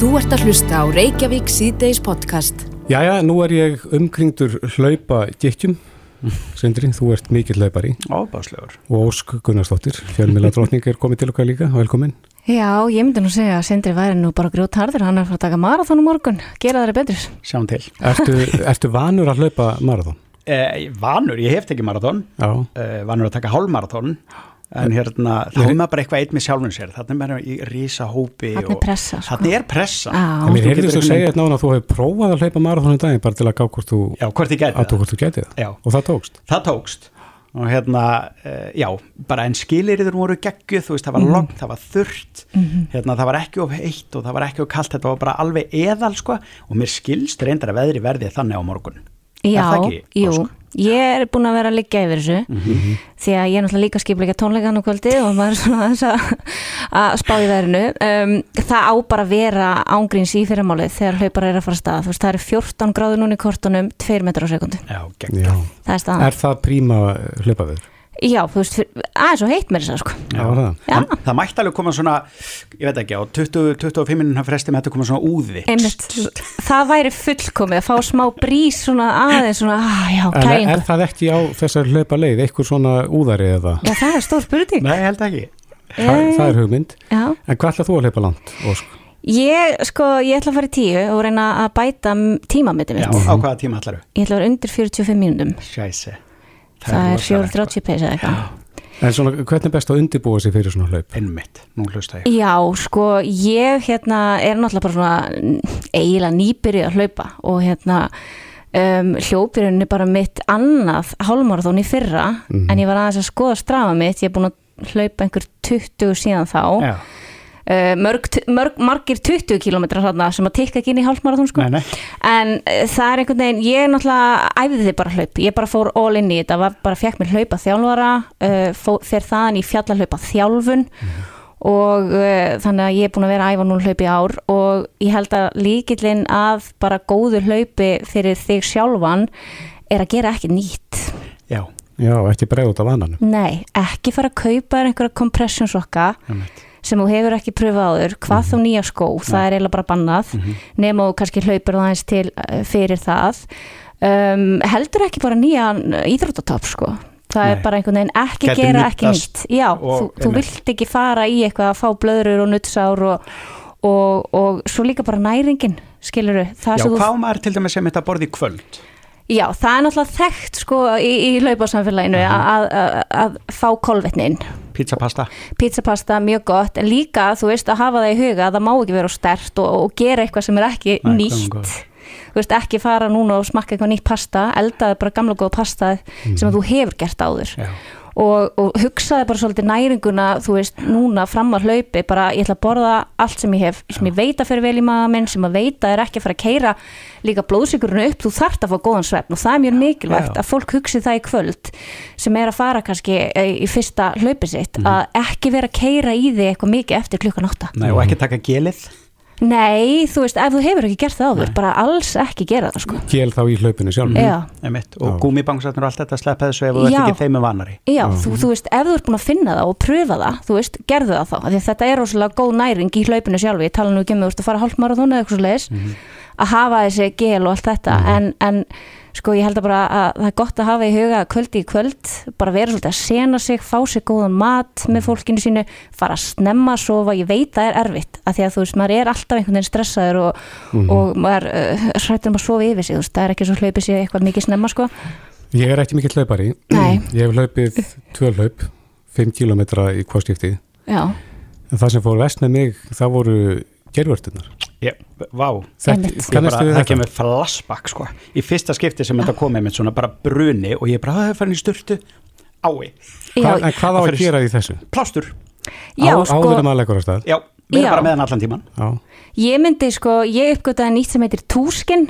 Þú ert að hlusta á Reykjavík síðdeis podcast. Jæja, nú er ég umkringdur hlaupa gittjum. Sindri, þú ert mikill hlaupari Óbáslegur. og Ósk Gunnarsdóttir, fjölmjöla drotning er komið til okkar líka, velkomin. Já, ég myndi nú segja að Sindri væri nú bara grjót harður, hann er að fara að taka marathónu morgun, gera þeirra betur. Sjáum til. Ertu, ertu vanur að hlaupa marathón? Eh, vanur, ég hef tekið marathón, Já, eh, vanur að taka hálfmarathón, en hérna, þá er maður bara eitthvað eitt með sjálfum sér. Þannig er maður í rísa hópi. Þannig er pressa, sko. Þannig er pressa. Já. en mér þú heyrðist getur að segja þetta náðan að þú hefur prófað að hlaupa marathón í daginn bara til að gá hvort þú, Já, hvort ég gæti að þú það. hvort þú getið það. Já. Og það tókst. Það tókst. Og hérna, uh, já, bara en skiliriður voru geggjuð, þú veist, það var Mhm. logg, það var þurrt, hérna, það var ekki of heitt og það var ekki of kalt, þetta var bara alveg eðal, sko, og mér skilst reyndar að veðri verði þannig á morgun. Já, Er það ekki, jú? Ég er búin að vera að liggja yfir þessu því að ég er náttúrulega líka skipleika tónleikan á kvöldi og maður er svona aðeins að, að spá í veðrinu um, það á bara að vera ángríns í fyrirmálið þegar hlaupar er að fara að staða þú veist, það eru 14 gráður núna í kortunum 2 metrar á sekundu, Já, geggjað. Já. það er staðan Er það príma hlaupaður? Já, þú veist, aðeins og heitt með þess að sko Já, það. Já. Það, það mætti alveg koma svona, ég veit ekki, á 20-25 minnum fresti með þetta koma svona úði. Einmitt, það væri fullkomið að fá smá brís svona aðeins svona, ah, já, En er, það ekki á þessar hlaupa leið, eitthvað svona úðari eða? Já, það er stór spurning Nei, held ekki. Það, það er hugmynd. Já, En hvað ætlað þú að hlaupa langt, Ósk? ég, sko, ég ætla að fara í tíu og reyna að bæta mitt á hvaða tíma ætlar þú? Ég ætla Það er 4.30 peisa eða eitthvað. En svona, hvernig er best að undibúa sig fyrir svona hlaup? Einmitt, nú hlusta ég. Já, sko, ég hérna er náttúrulega bara svona eiginlega nýbyrju að hlaupa og hérna um, hljópirunni bara mitt annað hálfmarathón í fyrra en ég var aðeins að skoða strafa mitt, ég er búin að hlaupa einhver 20 síðan þá. Já, mörg, mörg, margir 20 kilometrar þarna sem að tikka ekki inn í hálfmarathón sko. en uh, það er einhvern veginn ég náttúrulega æfði þið bara hlaup ég bara fór all in í þetta, var, bara fekk mér hlaupa þjálfara, fó, fer þaðan í fjallahlaupa þjálfun og uh, þannig að ég er búin að vera að æfa núna hlaup í ár og ég held að líkillinn að bara góður hlaupi fyrir þig sjálfan er að gera ekki nýtt Já, Já, ekki bregð út af vananum. nei, ekki fara að kaupa einhverja compression sokka einmitt. Sem þú hefur ekki pröfað áður, hvað þá nýja skó það er eiginlega bara bannað nema þú kannski hlaupir það eins til uh, fyrir það. Um, heldur ekki bara nýjan íþróttatopp sko. Það er Nei. bara einhvern veginn ekki Gæti gera ekki nýtt. Já, og- þú, þú vilt ekki fara í eitthvað að fá blöðrur og nuttsár og, og, og svo líka bara næringin skiluru, Já, hvað maður til dæmis sem þetta borði kvöld? Já, það er náttúrulega þekkt sko í, í hlaupasamfélaginu að, að, að fá kolvetnin Pizza, pasta? pizzapasta mjög gott en líka þú veist að hafa það í huga að það má ekki vera stert og, og gera eitthvað sem er ekki Nei, nýtt. þú veist ekki fara núna og smakka eitthvað nýtt pasta eldaði bara gamla góða pasta sem að þú hefur gert áður. Já. Og, og hugsaði bara svolítið næringuna þú veist núna fram að hlaupi bara ég ætla að borða allt sem ég hef sem ég veit að fyrir vel í maður minn sem að veita er ekki að fara að keira líka blóðsikurinn upp þú þarft að fá góðan svefn og það er mjög mikilvægt Já. að fólk hugsi það í kvöld sem er að fara kannski eh, í fyrsta hlaupi sitt Mhm. að ekki vera að keira í þig eitthvað mikið eftir klukkan átta Nei, og ekki taka gelið? Nei, þú veist, ef þú hefur ekki gert það áður bara alls ekki gera það sko. Gél þá í hlaupinu sjálf. Já, Einmitt. Og gúmibangsatnur og allt þetta sleppa þessu ef þú ert ekki þeim með vanari. Já, þú, þú veist, ef þú ert búin að finna það og pröfa það, þú veist, gerðu það þá af því þetta er rosalega góð næring í hlaupinu sjálfi ég tala nú ekki um þú veist að fara hálfmarathon eða eitthvað svo leis að hafa þessi gel og allt þetta en, en sko ég held að bara að það er gott að hafa í huga að kvöldi í kvöld bara vera svolítið að sena sig, fá sig góðan mat með fólkinu sínu, fara að snemma að sofa, ég veit það er erfitt af því að þú veist, maður er alltaf einhvern veginn stressaður og, og maður uh, hrættur um að sofa yfir sig, þú veist, það er ekki svo hlaupið sér eitthvað mikið snemma sko. Ég er ekki mikill hlaupari. Ég hef hlaupið tvö hlaup, 5 kilometra í En það sem fór vest með mig, það voru gervörtunar. Ég, vá. Það þetta? kemur flashback sko. Í fyrsta skipti sem þetta komið með svona bara bruni og ég bara, það er farin í sturtu ái, Hva, en hvað á að gera í þessu? plástur já Á, sko Áður en maður leggur á stað. Já, við erum bara með hann allan tíman Já. Ég myndi sko, ég uppgötaði nýtt sem heitir túskin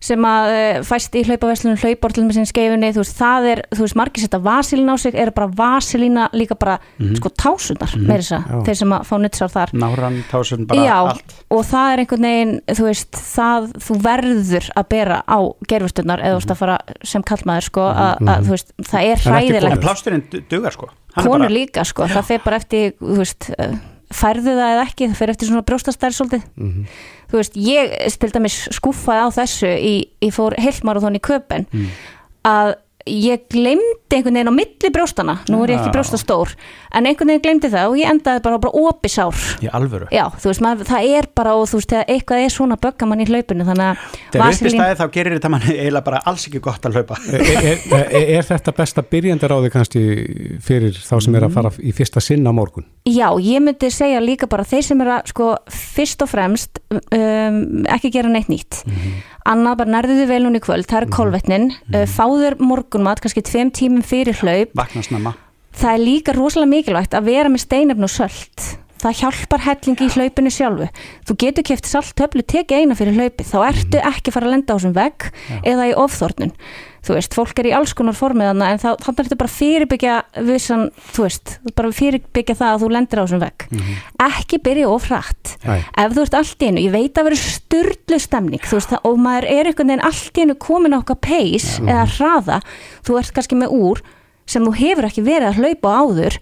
sem að uh, fæst í hlaupaverslunum hlauportlum með sinni skeifunni, þú veist, það er þú veist, margir setja vasilín á sig, eru bara vasilína líka bara, sko, tásundar mm meira þess að, þeir sem að fá nuttsár þar. Náran, tásun, bara Já, allt. og það er einhvern veginn, þú veist, það, þú verður að bera á gerfustunnar eða þú veist að fara sem kallmaður, sko, að, að þú veist, það er er hræðilegt. En plásturinn du- dugar sko. Er konur bara, líka sko, það fer bara eftir þú veist, uh, færðu það eða ekki, það fyrir eftir svona brjóstastær svolítið Mhm. þú veist, ég til dæmis skúfaði á þessu í, ég fór heilmarathon í köpen Mm. að ég glemdi einhvern veginn á milli brjóstana nú er ég ekki brjóstastór en einhvern veginn glemdi það og ég endaði bara, bara opisár í alvöru? Já, þú veist, maður, það er bara og þú veist, þegar eitthvað er svona bögga mann í hlaupinu þannig að þegar upp í stæði þá gerir þetta manni eiginlega bara alls ekki gott að hlaupa. Er, er, er, er þetta besta byrjandaráði kannski fyrir þá sem er að fara í fyrsta sinn á morgun? Já, ég myndi segja líka bara þeir sem eru að sko fyrst og fremst um, ekki gera neitt nýtt annað bara nærðu þið vel hún í kvöld það er kolvetnin, uh, fáður morgunmat kannski tveim tímum fyrir hlaup. vakna snemma. Það er líka rosalega mikilvægt að vera með steinefn og sölt það hjálpar hellingi í hlaupinu sjálfu. Þú getur keft saltöflu, tekið eina fyrir hlaupi þá ertu ekki að fara að lenda á þessum vegg eða í ofþórnun þú veist, fólk er í alls konar formið þarna en þá, þannig ertu bara að fyrirbyggja vissan, þú veist, bara fyrirbyggja það að þú lendir á þessum vegg. Ekki byrja of hratt. Nei. ef þú ert allt í einu, ég veit að vera styrlu stemning, þú veist, og maður er einhvern veginn allt í einu komin á okkar pace eða hraða, þú ert kannski með úr sem þú hefur ekki verið að hlaupa á áður,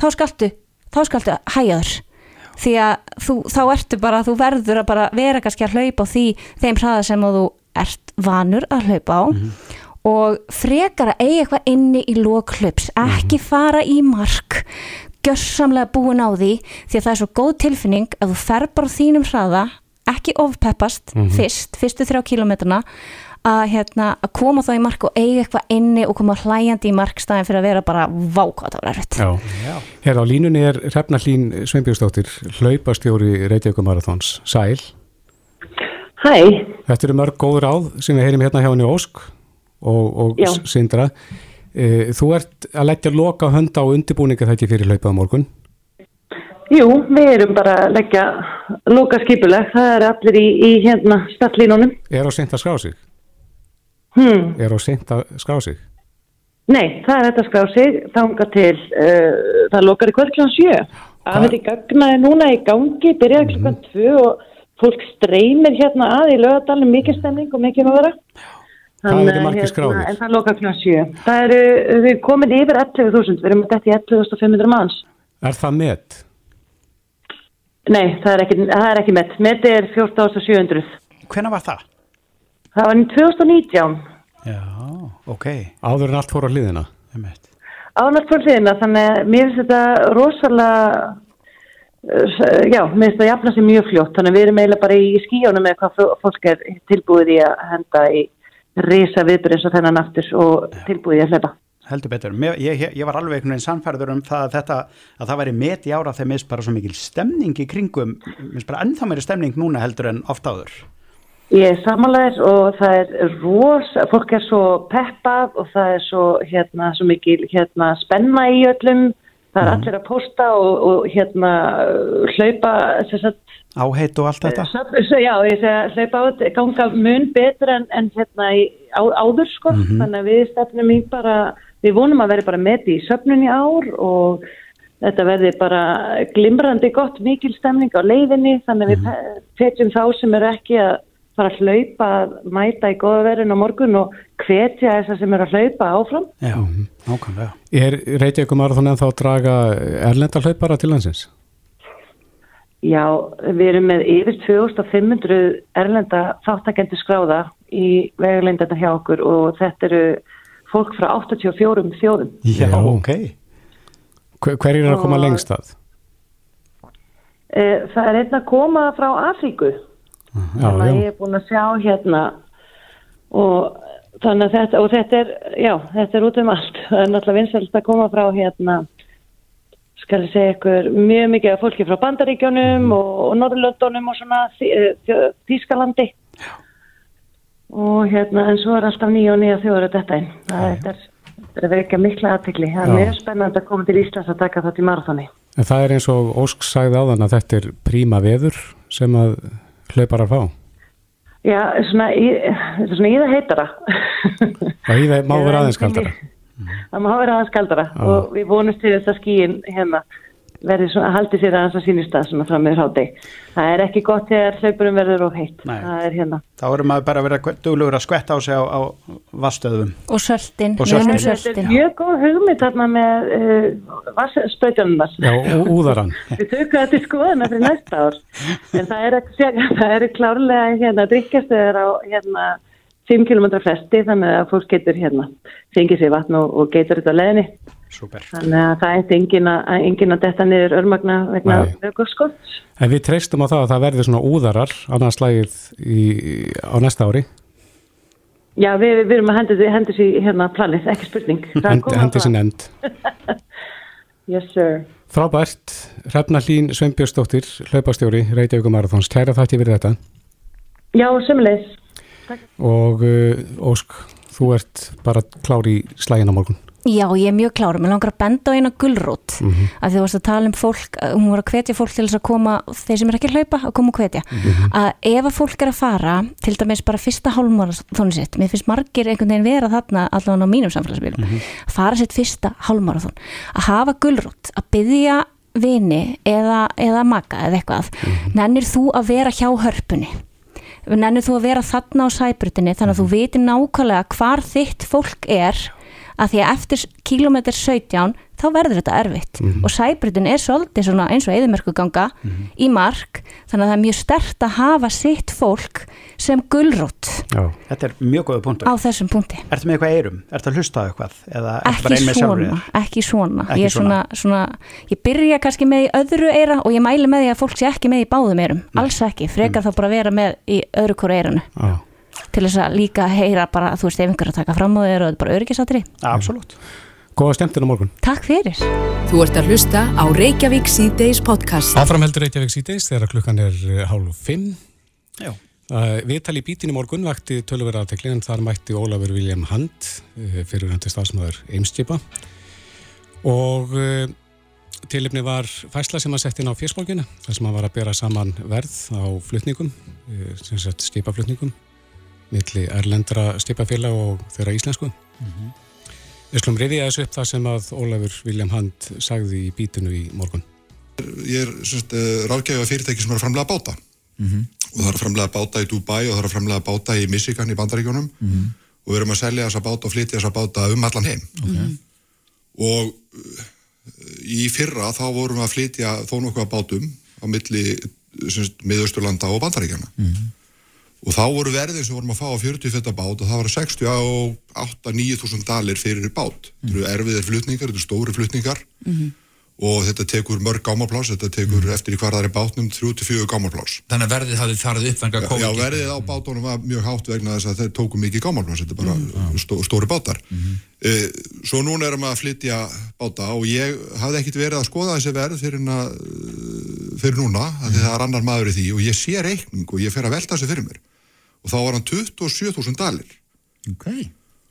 þá skaltu þá skaltu hægjaður því að þú, þá ertu bara, þú verður að bara vera kannski að hlaupa á því þeim hraða sem þú ert vanur að hlaupa á og frekar að eiga eitthvað inni í lók hlaups, ekki fara í mark gjörsamlega búin á því því að það er svo góð tilfinning að þú fer bara á þínum hraða ekki ofpeppast fyrst, fyrstu þrjá kílometrana að, hérna, að koma þá í mark og eiga eitthvað inni og koma hlæjandi í markstæðin fyrir að vera bara var erfitt Já. Já. Hér á línunni er Hrefna Hlín Sveinbjörnsdóttir, hlaupastjóri Reykjavík Marathons, Sæl. Hæ, Þetta eru mörg góð ráð sem við heyrim hérna hjá henni Ósk og, og Sindra. E, þú ert að leggja loka hönda á undirbúninga þetta fyrir hlaupað morgun. jú, við erum bara að leggja loka skipuleg, það er allir í, í hérna stallínunum. Er á seint að skrá sig? Hmm. Er á seint að skrá sig? Nei, það er þetta að skrá sig, þanga til, uh, það lokar í klokkan sjö. Aðeins í gagnaði núna í gangi, byrjaði klokkan tvö og fólk streymir hérna að í lögadalum, mikið stemning og mikið að vera. Hvað eru margir skráðir? En það lokar klokkan sjö. Það eru, við erum komin yfir 11.000, við erum þetta í 11.500 manns. Er það met? Nei, það er ekki, það er ekki met. Met er 14.700. hvenær var það? Það var í 2019. já, ok Áður en allt fór á hliðina? einmitt. Ánægt fór hliðina, þannig að mér finnst þetta rosalega, uh, já, mér finnst þetta jafna sér mjög fljótt, þannig að við erum eiginlega bara í skíjónum með hvað fó- fólk er tilbúið í að henda í risa viðbyrð eins og þennan aftur og tilbúið að hlaupa. heldur betur, ég, ég, ég var alveg einhvern veginn sannfærður um það að þetta að það væri met í ára þegar minnst bara svo mikil stemning í kringum, minnst bara ennþá meiri stemning núna heldur en oft áður. Ég samanlegaðis og það er rosa, fólk er svo peppað og það er svo, hérna, svo mikil hérna, spenna í öllum, það er allir að posta og, og hérna hlaupa, sagt, áheit og allt þetta? Söp- svo, Já, ég segja hlaupa át, ganga mun betur en, en hérna í, á, áður sko, þannig að við stefnum í bara, við vonum að vera bara með í söfnun í ár og þetta verði bara glimrandi gott, mikil stemning á leiðinni, þannig að við fetjum þá sem eru ekki að fara að hlaupa, að mæta í góða verin á morgun og hvetja þess sem eru að hlaupa áfram. Já, nákvæmlega. Er Reykjavík Marathon ennþá að draga erlenda hlaupara til landsins? Já, við erum með yfir 2500 erlenda þáttakendur skráða í veguleindana hjá okkur og þetta eru fólk frá 84 þjóðum. Já, Já. ok Hver, hver er að koma lengst að? Eh, Það er einn að koma frá Afríku, Já, þannig að já. ég er búin að sjá hérna og þannig að þetta, og þetta er, já, þetta er út um allt. Það er náttúrulega vinsælt að koma frá hérna, skal ég segja ykkur, mjög mikið af fólki frá Bandaríkjónum og, og Norðurlöndunum og svona eh, Þýskalandi. Og hérna, en svo er alltaf nýja og nýja þjóður þetta einn. Það er, er, er vekja mikla aðtekli. Það er mjög spennandi að koma til Íslands að taka þátt í marathoni. En það er eins og Ósk sagði áðan að þetta er príma veður sem að hlauparar fá. Já, svona, í, svona í það heitara. Og í það má vera aðeins en- kaldara. Það má vera aðeins kaldara Já. og við vonumst til þess að skíin hérna verði svona, haldi sér aðeins að sínist að svona fram með hátti. Það er ekki gott þegar hlaupurum verður of heitt. Það er hérna. Þá erum maður bara að vera duglugur að skvetta á sig á, á vastöðum. og söltin, Og við söltin. Þetta er mjög góð hugmynd þarna með uh, spöytunum Já, og úðaran. Við tökum þetta í skoðuna fyrir næsta ár. En það er, það er klárlega hérna drikkjastöður á hérna 5 km fresti þannig að fólk getur hérna fengið sér vatn og, og getur þetta leðinni. Súper. Þannig að það er engin að, engin að detta niður örmagna vegna vögurskott. En við treystum á það að það verði svona úðarar annars lagið í, á næsta ári. Já, við, við erum að hendi, hendi sér hérna planið, ekki spurning. Það Hendi, kom á hendi það. sinni end. Yes, sir. Frábært, Hrefna Hlín Sveinbjörnsdóttir, hlaupastjóri, Reykjavík Marathons, kæra þætti fyrir þetta Já, sömulegis. og uh, Ósk, þú ert bara klár í slægin á morgun. Já, ég er mjög klára, mér langar að benda á eina gulrót. Mm Mhm. að því þú varst að tala um fólk, hún var að hvetja fólk til þess að koma, þeir sem er ekki að hlaupa að koma og hvetja, að ef að fólk er að fara til dæmis bara fyrsta hálfmarathónu sitt, mér finnst margir einhvern veginn vera þarna allavega á mínum samfélagsbílum að fara sitt fyrsta hálfmarathón að hafa gulrót, að byggja vini eða, eða maka eða eitthvað, nennir þú að vera hjá hörpunni nennir þú að vera þarna á sæbrutinni þannig að þú viti nákvæmlega hvar þitt fólk er að því að eftir kilometr 17 þá verður þetta erfitt og sæbrutin er svolítið svona eins og eðimerkuganga í mark þannig að það er mjög stert að hafa sitt fólk sem gulrót Já. Þetta er mjög góða punktur. á þessum punkti Ertu með eitthvað eirum? Ertu að hlusta á eitthvað? Eða ertu bara ekki svona, ekki svona Ekki ég er svona, svona, ég byrja kannski með í öðru eira og ég mæli með því að fólk sé ekki með í báðum eirum, alls ekki, frekar þá bara vera með í öðru hvora eiranu Já. til þess að líka heyra bara, þú veist, ef einhver er að taka fram á þér og þetta er bara öryggisatri. Absolutt. Góða stemtin á morgun. Takk fyrir. Þú ert að hlusta á Reykjavík C-Days podcast. Áfram heldur Reykjavík síðdeis þegar klukkan er eh, hálf fimm. Já. Uh, Viðtal í bítinu morgun vakti tölverða aðtekli en þar mætti Ólafur William Hunt uh, fyrir hann til stafsmæður Eimskipa og uh, tilipni var fæsla sem að setja inn á fjörsbólgina þar sem hann var að bera saman verð á flutningum, sem sagt skipaflutningum milli erlendra skipafélag og þeirra íslensku. Við skulum reyðja þessu upp það sem að Ólafur William Hunt sagði í bítinu í morgun. ég er semst, uh, ráðgjafi af fyrirtæki sem er að framlega báta. Og það er að framlega báta í Dubai og það er að framlega báta í Michigan í bandaríkjónum og við erum að selja þessa báta og flytja þessa báta um allan heim. Okay. og uh, í fyrra þá vorum við að flytja þó nokkuð að bátum á milli semst, miðausturlanda og bandaríkjana og þá voru verðið sem vorum að fá á 40 feta bát og það var 68-9 þúsund dalir fyrir bát þetta eru erfiðir flutningar, þetta eru stóri flutningar og þetta tekur mörg gámapláss, þetta tekur eftir í er í bátnum 3-4 gámapláss. Þannig að verðið hafði farið upp vanga Já, COVID. já, verðið á bátunum var mjög hátt vegna þess að þeir tóku mikið gámapláss, þetta er bara stó, stóri bátar. Eh, svo núna erum við að flytja báta og ég hafði ekkit verið að skoða þessi verð fyrir, na, fyrir núna, því það er annar maður í því og ég sé reikning og ég fer að velta þessi fyrir mér. Og þá var hann 27.000 dalir. Ok,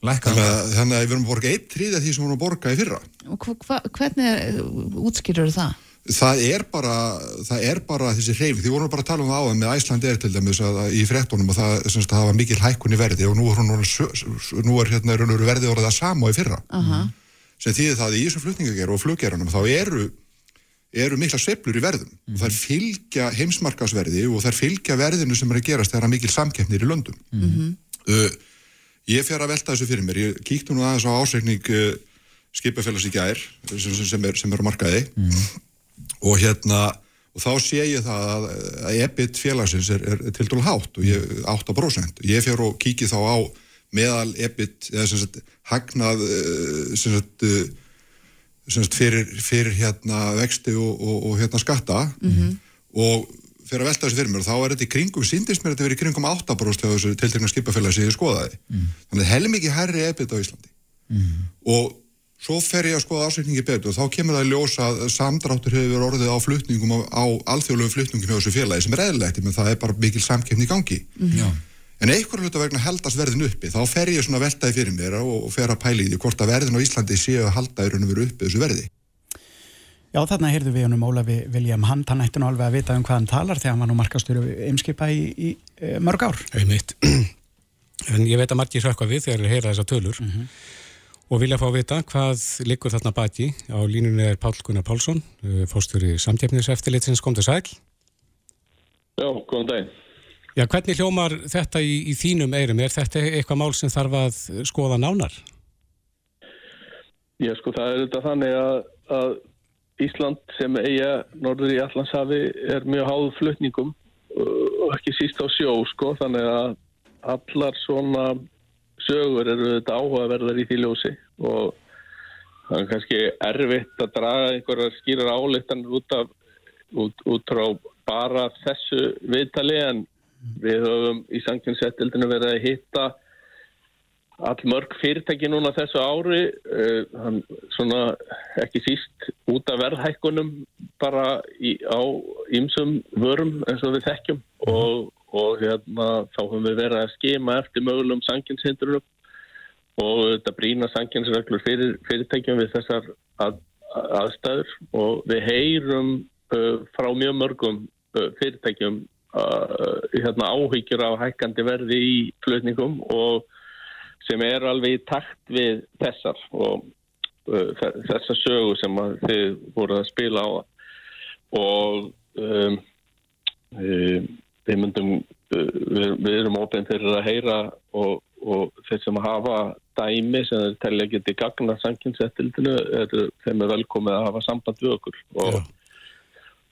lækkaði Þannig að, þannig að við erum að borga eitt þriðja því sem við erum að borga í fyrra. Og hva, hva, hvernig er, útskýrur það? Það er bara, það er bara þessi hreyfing, því vorum bara að tala um það áðan með Æsland er til dæmis að, að í frettunum og það, semst, það hafa mikil hækkun í verði og nú er, hún, nú er hérna verði orðið að sama og í fyrra Aha. sem þýðir það að í þessum flutningageru og fluggerunum þá eru, eru mikla sveiflur í verðum. Og þær fylgja heimsmarkasverði og þær fylgja verðinu sem er að gerast þegar mikil samkeppnir í löndum. Uh, ég fer að velta þessu fyrir mér. Ég kíktu nú aðeins á ásreikning uh, skipafélags í gær sem, sem, er, sem er á markaði. Og hérna og þá sé ég það að, að EBIT félagsins er, er til dælu hátt og ég, 8% ég fer og kíki þá á meðal EBIT eða sem sagt hagnað eh, sem sagt, sem sagt fyrir, fyrir hérna vexti og, og, og hérna skatta og fyrir að velta þessu fyrir mér og þá er þetta í kringum, síndist mér að þetta verið í kringum 8% hjá þessu tiltekna skipafélagi sem ég skoðaði. Þannig að helmingi hærri EBIT á Íslandi. Og svo fer ég að skoða ásveikningi betur og þá kemur það í ljós að samdráttur hefur verið orðið á flutningum á, á alþjóðlegum flutningum hjá þessu félagi sem er eðlilegt, menn það er bara mikil samkeppni í gangi. Já. En einhverju hluta vegna heldast verðin uppi þá fer ég svona að veltaði fyrir mér og, og fer að pæli í því hvort að verðin á Íslandi séu að halda í raun og veru uppi þessu verði Já, þarna heyrðu við honum Ólafi William Hunt, hann ætti nú alveg að vita um hvað hann talar þegar hann var nú markastur eimskipa í, í e, mörg ár. Einmitt. En ég veit að margir hrökkva við þegar þeir heyra þessar tölur og vilja fá að vita hvað liggur þarna baki. Á línunni er Pál Gunnar Pálsson, fórstur í samtjefniseftilitsins, kom til sæl. Já, góðan daginn. Já, hvernig hljómar þetta í, í þínum eirum? Er þetta eitthvað mál sem þarf að skoða nánar? Já, sko, það er þetta þannig að, að Ísland sem eiga norður í Allandshafi er mjög háð flutningum og ekki síst á sjó, sko, þannig að allar svona sögur eru þetta áhugaverðar í því ljósi og það er kannski erfitt að draga einhverjar skýrar álíktanir út af út, út frá bara þessu viðtali en við höfum í sanginsettildinu verið að hitta all mörg fyrirtæki núna þessu ári uh, svona ekki síst út af verðhækkunum bara í, á ýmsum vörum eins og við þekkjum. Mm. og, og hérna þá höfum við verið að skema eftir mögulegum sanginshindrunum og þetta brína sanginsreglur fyrir fyrirtækjum við þessar að, aðstæður. Og við heyrum uh, frá mjög mörgum uh, fyrirtækjum hérna, áhyggjur á hækkandi verði í flutningum og sem er alveg í takt við þessar og uh, þessar sögu sem þið voru að spila á. Og um, um, við myndum uh, við, við erum ofinn fyrir að heyra og, og þeir sem hafa dæmi sem þeir telja getið gagna sanginsettildinu þeim er velkomið að hafa samband við okkur og,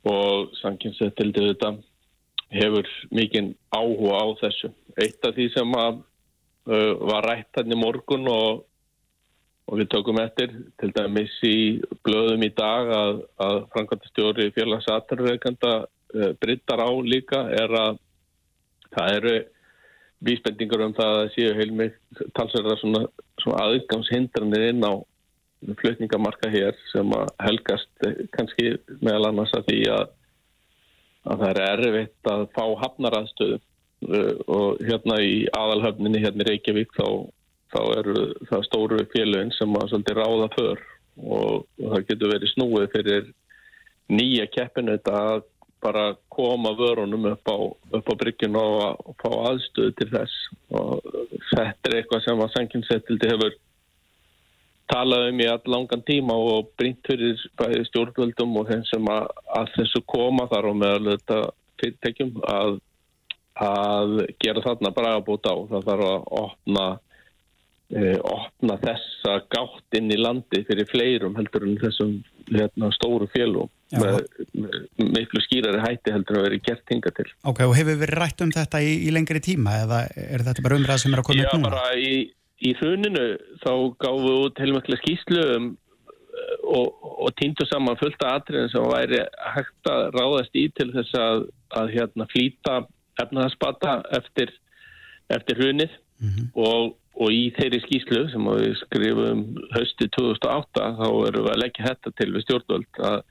og sanginsettildinu þetta hefur mikinn áhuga á þessu. Eitt af því sem að, uh, var rætt hann í morgun og, og við tökum eftir til dæmis í blöðum í dag að, að Frankvæntastjóri félagsatarveikanda uh, brittar á líka er að það eru vísbendingar um það að séu heilmið talsverða svona, svona aðgangshindranir inn á flutningamarka hér sem að helgast kannski meðal annars að því að að það er erfitt að fá hafnaraðstöðu uh, og hérna í aðalhöfninni hérna í Reykjavík þá, þá eru það stóru félögin sem að svolítið ráða för og, það getur verið snúið fyrir nýja keppinu þetta að bara koma vörunum upp á, á bryggjun og, og fá aðstöðu til þess. Og þetta er eitthvað sem að sanginsettildi hefur talað um í all langan tíma og brínt fyrir stjórnvöldum og þeim sem að, að þessu koma þar og meðal þetta fyrirtekjum að, að gera þarna bragabót á. Það þarf að opna, eh, opna þessa gátt inn í landi fyrir fleirum heldur en þessum hérna, stóru félum með, með miklu skýrari hætti heldur að vera gert hinga til. Ok, og hefur við rætt um þetta í, í lengri tíma eða er þetta bara umræð sem er að koma upp núna? Já, bara í í hruninu þá gáðum við út heilmækla skýslu um, og, og týndu saman fullt af atriðin sem væri hægt að ráðast í til þess að, að hérna, flýta efnaðarsbata eftir, eftir hrunið. Mm -hmm. og, og í þeirri skýslu sem við skrifum höstu 2008 þá erum við að leggja þetta til við stjórnvöld að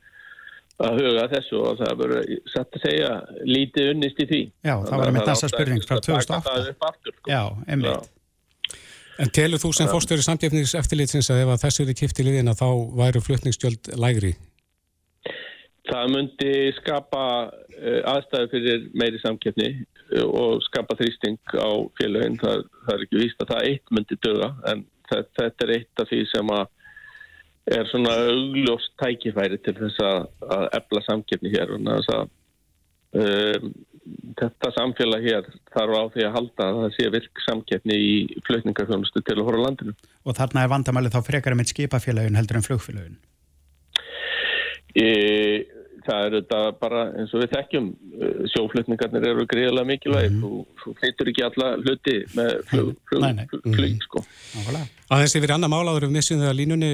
að huga þessu og það verður satt að segja lítið unnist í því. Já, það var með þessa spurning frá 2008 aftur, sko. Já, einmitt En telur þú sem fórstöru samtjöfnings eftirlitsins að ef að þessu eru kipt í liðina þá væru flutningstjöld lægri? Það myndi skapa uh, aðstæðu fyrir meiri samkjöfni uh, eh, og skapa þrýsting á félagin. Það, það er ekki víst að það eitt myndi döga en það, þetta er eitt af því sem að er svona augljóst tækifæri til þess að ebla samkjöfni hér og þess að um, þetta samfélag hér þarf á því að halda að það sé virk samkeppni í flutningarfjónustu til að hóra landinu. Og þarna er vandamælið þá frekar með skipafélagin heldur en flugfélagin? E, það er þetta bara eins og við þekkjum e, sjóflutningarnir eru greiðilega mikilvæg mm. og þú fleitur ekki alla hluti með flug, flug, nei, nei. flug, flug mm. sko. Aðeins yfir annar málaður við missum það að línunni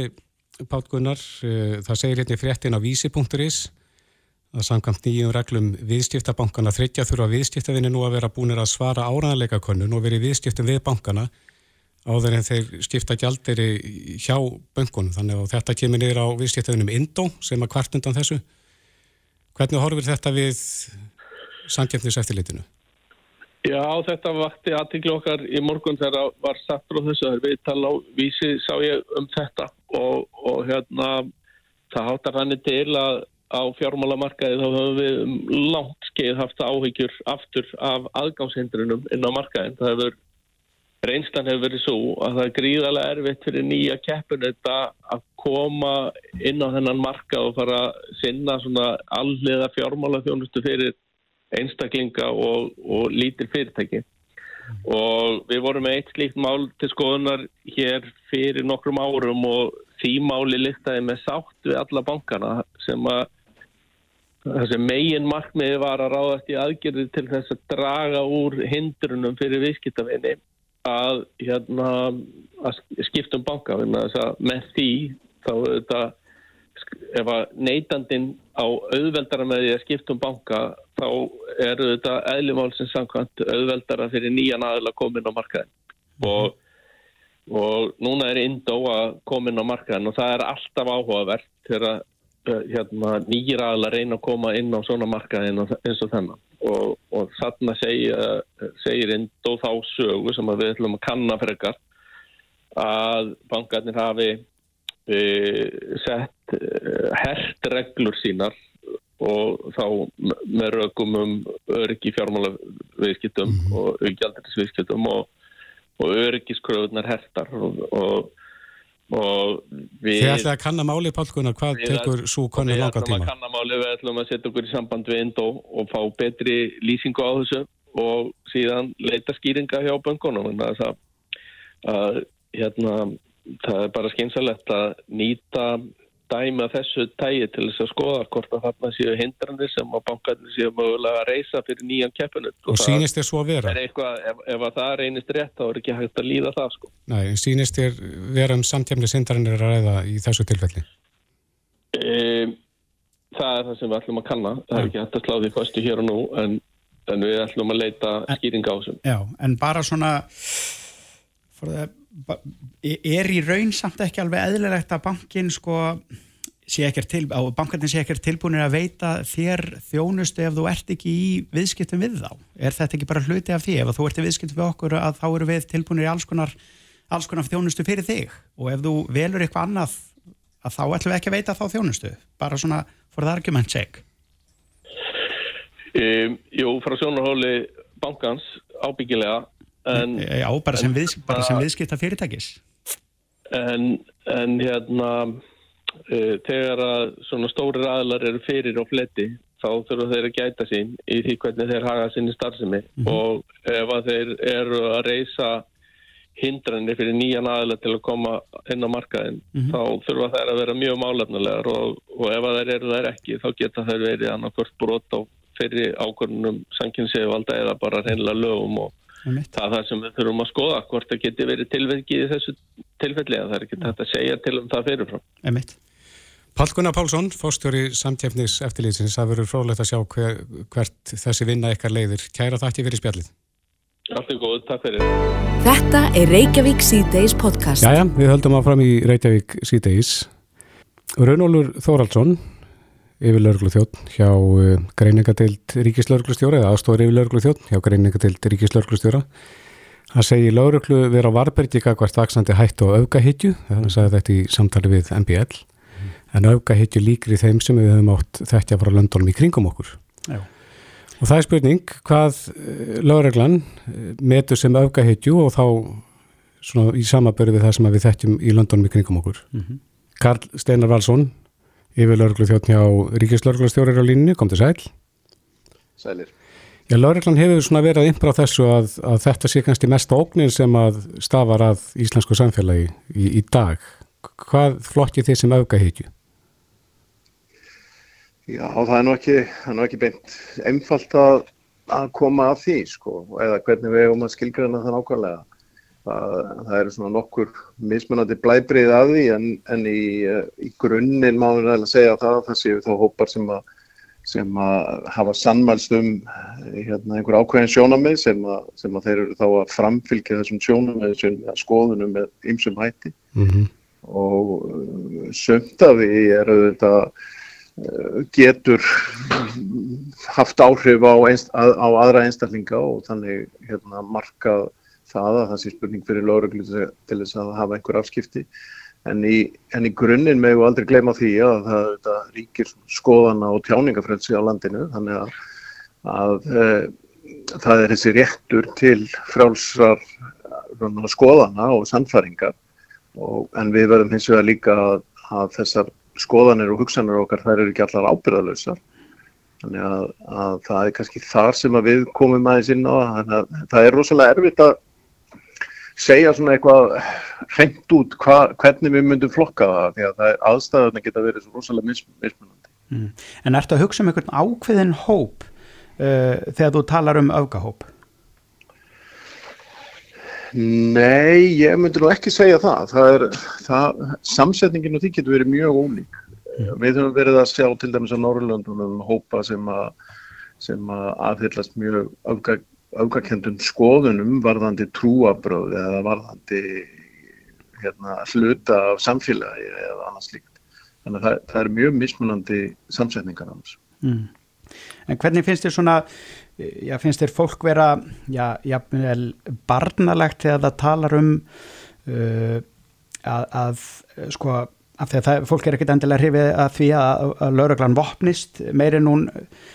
Pátt Gunnar, e, það segir hérna fréttin á vísi.is að samkvæmt nýjum reglum viðstiftabankana þryggja þurfa viðstiftavinni nú að vera búinir að svara áraðanleika konun og verið viðstiftum við bankana áður en þeir skipta gjalderi hjá bankunum. Þannig að þetta kemur niður á viðstiftavinnum Indó sem að kvart undan þessu. Hvernig horfir þetta við samkjöfniseftilitinu? Já, þetta vakti aðtikli okkar í morgun þegar var satt frá þessu. Er viðtal á vísi sá ég um þetta og, og hérna það hátar hann til að á fjármálamarkaði þá höfum við um langt skeið haft áhyggjur aftur af aðgámshindrunum inn á markaðin. Það hefur reynslan hefur verið svo að það er gríðarlega erfitt fyrir nýja keppun þetta að koma inn á þennan marka og fara að sinna svona alliða fjármála þjónustu fyrir einstaklinga og, og lítil fyrirtæki og við vorum með eitt slíkt mál til skoðunar hér fyrir nokkrum árum og því máli listaði með sátt við alla bankana sem að þessi megin markmiði var að ráðast í aðgerði til þess að draga úr hindrunum fyrir viðskiptavinni að, hérna, að skipta um banka að með því þá þetta, ef að neytandin á auðveldara með því að skipta um banka þá eru þetta eðlumálsins samkvæmt auðveldara fyrir nýjan aðila komin á markaðin og, og núna er Indó að komin á markaðin og það er alltaf áhugavert þegar uh, hérna, nýjir aðila reyna að koma inn á svona markaðin eins og þennan og, og þarna segir, segir Indó þá sögu sem við ætlum að kanna frekar að bankarnir hafi e, sett e, hert reglur sínar og þá með rökum um öryggi fjármála viðskiptum mm -hmm. og auðgjaldisviðskiptum og, og öryggiskröðunar hertar og, og, og við Þið ætlaði að kanna máli Pálkunar, hvað tekur svo konar langa tíma? Við ætlum að kanna máli, við ætlum að setja okkur í samband við Indó og fá betri lýsingu á þessu og síðan leita skýringa hjá það er að, að hérna, það er bara skynsalegt að nýta dæmi að þessu tægi til þess að skoða hvort að þarna séu hindranir sem að bankarnir séu mögulega að reysa fyrir nýjan keppinu. Og, og sínist þér svo að vera? Eitthvað, ef, ef að það reynist rétt þá er ekki hægt að líða það sko. Nei, sínist þér vera um samtjæmni sindarinnar að ræða í þessu tilfelli? E, það er það sem við ætlum að kanna. Það er ekki hægt að slá því fyrstu hér og nú en, en við ætlum að leita skýringa á þessum. Já, en bara svona er í raun samt ekki alveg eðlilegt að bankin sko sé ekkert til, á bankarnir sé ekkert tilbúinir að veita þér þjónustu ef þú ert ekki í viðskiptum við þá? Er þetta ekki bara hluti af því? Ef þú ert í viðskiptum við okkur að þá eru við tilbúinir í alls konar, alls konar þjónustu fyrir þig. Og ef þú velur eitthvað annað að þá ætlum við ekki að veita þá þjónustu. Bara svona for the argument sake. Um, Jú, frá sjónarhóli bankans ábyggilega En, Já, bara sem, við, sem viðskipta fyrirtækis. En, en hérna, uh, þegar að svona stóri aðlar eru fyrir og fletti, þá þurfa þeir að gæta sín í því hvernig þeir haga sinni starfsemi mm -hmm. og ef að þeir eru að reysa hindranir fyrir nýjan aðlar til að koma inn á markaðin, mm -hmm. þá þurfa þeir að vera mjög málefnulegar og, og ef að þeir eru þær ekki, þá geta þeir verið annarkvört brot á fyrir ákvörnum sankynsefalda eða bara reynilega lögum og Það er það sem við þurfum að skoða hvort það geti verið tilveikið í þessu tilfelli að það er ekki þetta að segja til um það fyrirfram. Emitt. Pál Gunnar Pálsson, fórstjóri samtjefnis eftirlýsins, það verður frólægt að sjá hver, hvert þessi vinna ykkar leiðir. Kæra þakki fyrir spjallið. Allt er góð, takk fyrir. Þetta er Reykjavík C-Days podcast. Jæja, við höldum áfram í Reykjavík C-Days. Raunólur Þóraldsson yfir lauruglu þjótt hjá uh, greiningadeild ríkislauruglustjóra eða aðstofar yfir lauruglu þjótt hjá greiningadeild ríkislauruglustjóra hann segir lauruglu vera varbergi hvert vaksandi hættu og aukahittju þannig að þetta í samtali við MBL mm. en aukahittju líkri þeim sem við höfum átt þekkja frá löndunum í kringum okkur Já. og það er spurning hvað lauruglan metur sem aukahittju og þá svona í samaböru við það sem við þekkjum í löndunum í kringum okkur mm -hmm. Karl Steinar Valsson yfir lauruglu þjóttn hjá Ríkislauruglustjórir á línni, kom til sæl. Sælir. Já, lauruglan hefur svona verið að impra þessu að, að þetta sé kannski mest ógnir sem að stafar að íslensku samfélagi í, í dag. Hvað flokkir þið sem auka heitju? Já, það er nú ekki, er nú ekki beint einfalt að, að koma að því, sko, eða hvernig við hefum að skilgjörna það nákvæmlega. Það, það eru svona nokkur mismunandi blæbrið að því en, en í, í grunninn má við nægilega segja það það séu þá hópar sem að, sem að hafa sannmælst um hérna, einhver ákveðin sjónamið sem, að, sem að þeir eru þá að framfylgja þessum sjónamið sem að skoðunum með ymsum hætti mm -hmm. og því eru þetta getur haft áhrif á, einst, á aðra einstaklinga og þannig hérna, markað það að það sé spurning fyrir lóruglu til þess að hafa einhver afskipti. En í, en í grunninn með við aldrei gleyma því að það, það ríkir skoðana og tjáningafrelsi á landinu. Þannig að, að e, það er þessi réttur til frálsar skoðana og sannfæringar. Og, en við verðum hins vegar líka að, að þessar skoðanir og hugsanir okkar þær eru ekki allar ábyrðalösar þannig að, að það er kannski þar sem við komum aðeins inn á þannig að það er rosalega erfitt að segja svona eitthvað hreint út hva, hvernig við myndum flokka það því að það er aðstæðan að geta verið svo rosalega mis, mismunandi. Mm. En ertu að hugsa um einhvern ákveðin hóp uh, þegar þú talar um öfgahóp? Nei, ég myndi nú ekki segja það. það, er, það samsetningin og því getur verið mjög ólík. Við höfum verið að sjá til dæmis á Norrlöndunum hópa sem að sem að aðhyllast mjög öfga, öfgakendum skoðunum varðandi trúabröð eða varðandi hérna, hluta af samfélagi eða annars líkt. Þannig að það, það er mjög mismunandi samsetningar á þessu. Mm. En hvernig finnst þér svona, já, finnst þér fólk vera, já, jafnvel barnalegt þegar það talar um uh, að, að, sko, af því að það, fólk er ekkit endilega hrifið að því að, að lauruglan vopnist meirinn hún uh,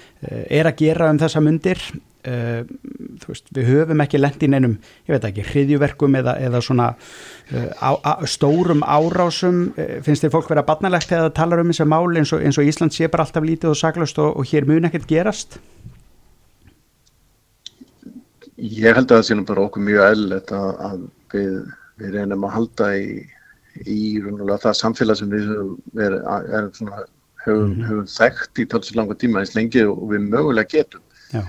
er að gera um þessa mundir uh, veist, við höfum ekki lent í neinum, ég veit ekki, hriðjuverkum eða, eða svona uh, á, á, stórum árásum uh, finnst þér fólk vera barnalegt það talar um þessi mál eins og, eins og Ísland sé bara alltaf lítið og saglust og, og hér mun ekkert gerast Ég held að það sé nú bara okkur mjög eðlilegt að, að við, við reynum að halda í, í það samfélag sem við höfum, verið, er, svona, höfum, mm. höfum þekkt í talsið langa tíma eins lengi og við mögulega getum. Já.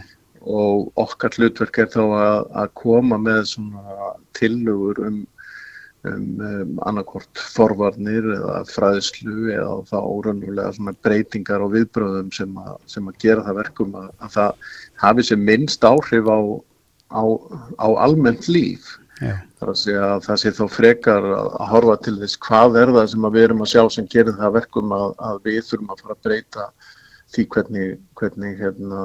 Og okkar hlutverk er þá að, að koma með svona tilugur um, um, um annarkort forvarnir eða fræðslu eða þá órannulega breytingar og viðbröðum sem, a, sem að gera það verkum að, að það hafi sem minnst áhrif á á, á almennt líf Já. þar að segja að það sé þó frekar að horfa til þess hvað er það sem við erum að sjá sem gerir það verkum að, að við þurfum að fara að breyta því hvernig, hvernig hérna,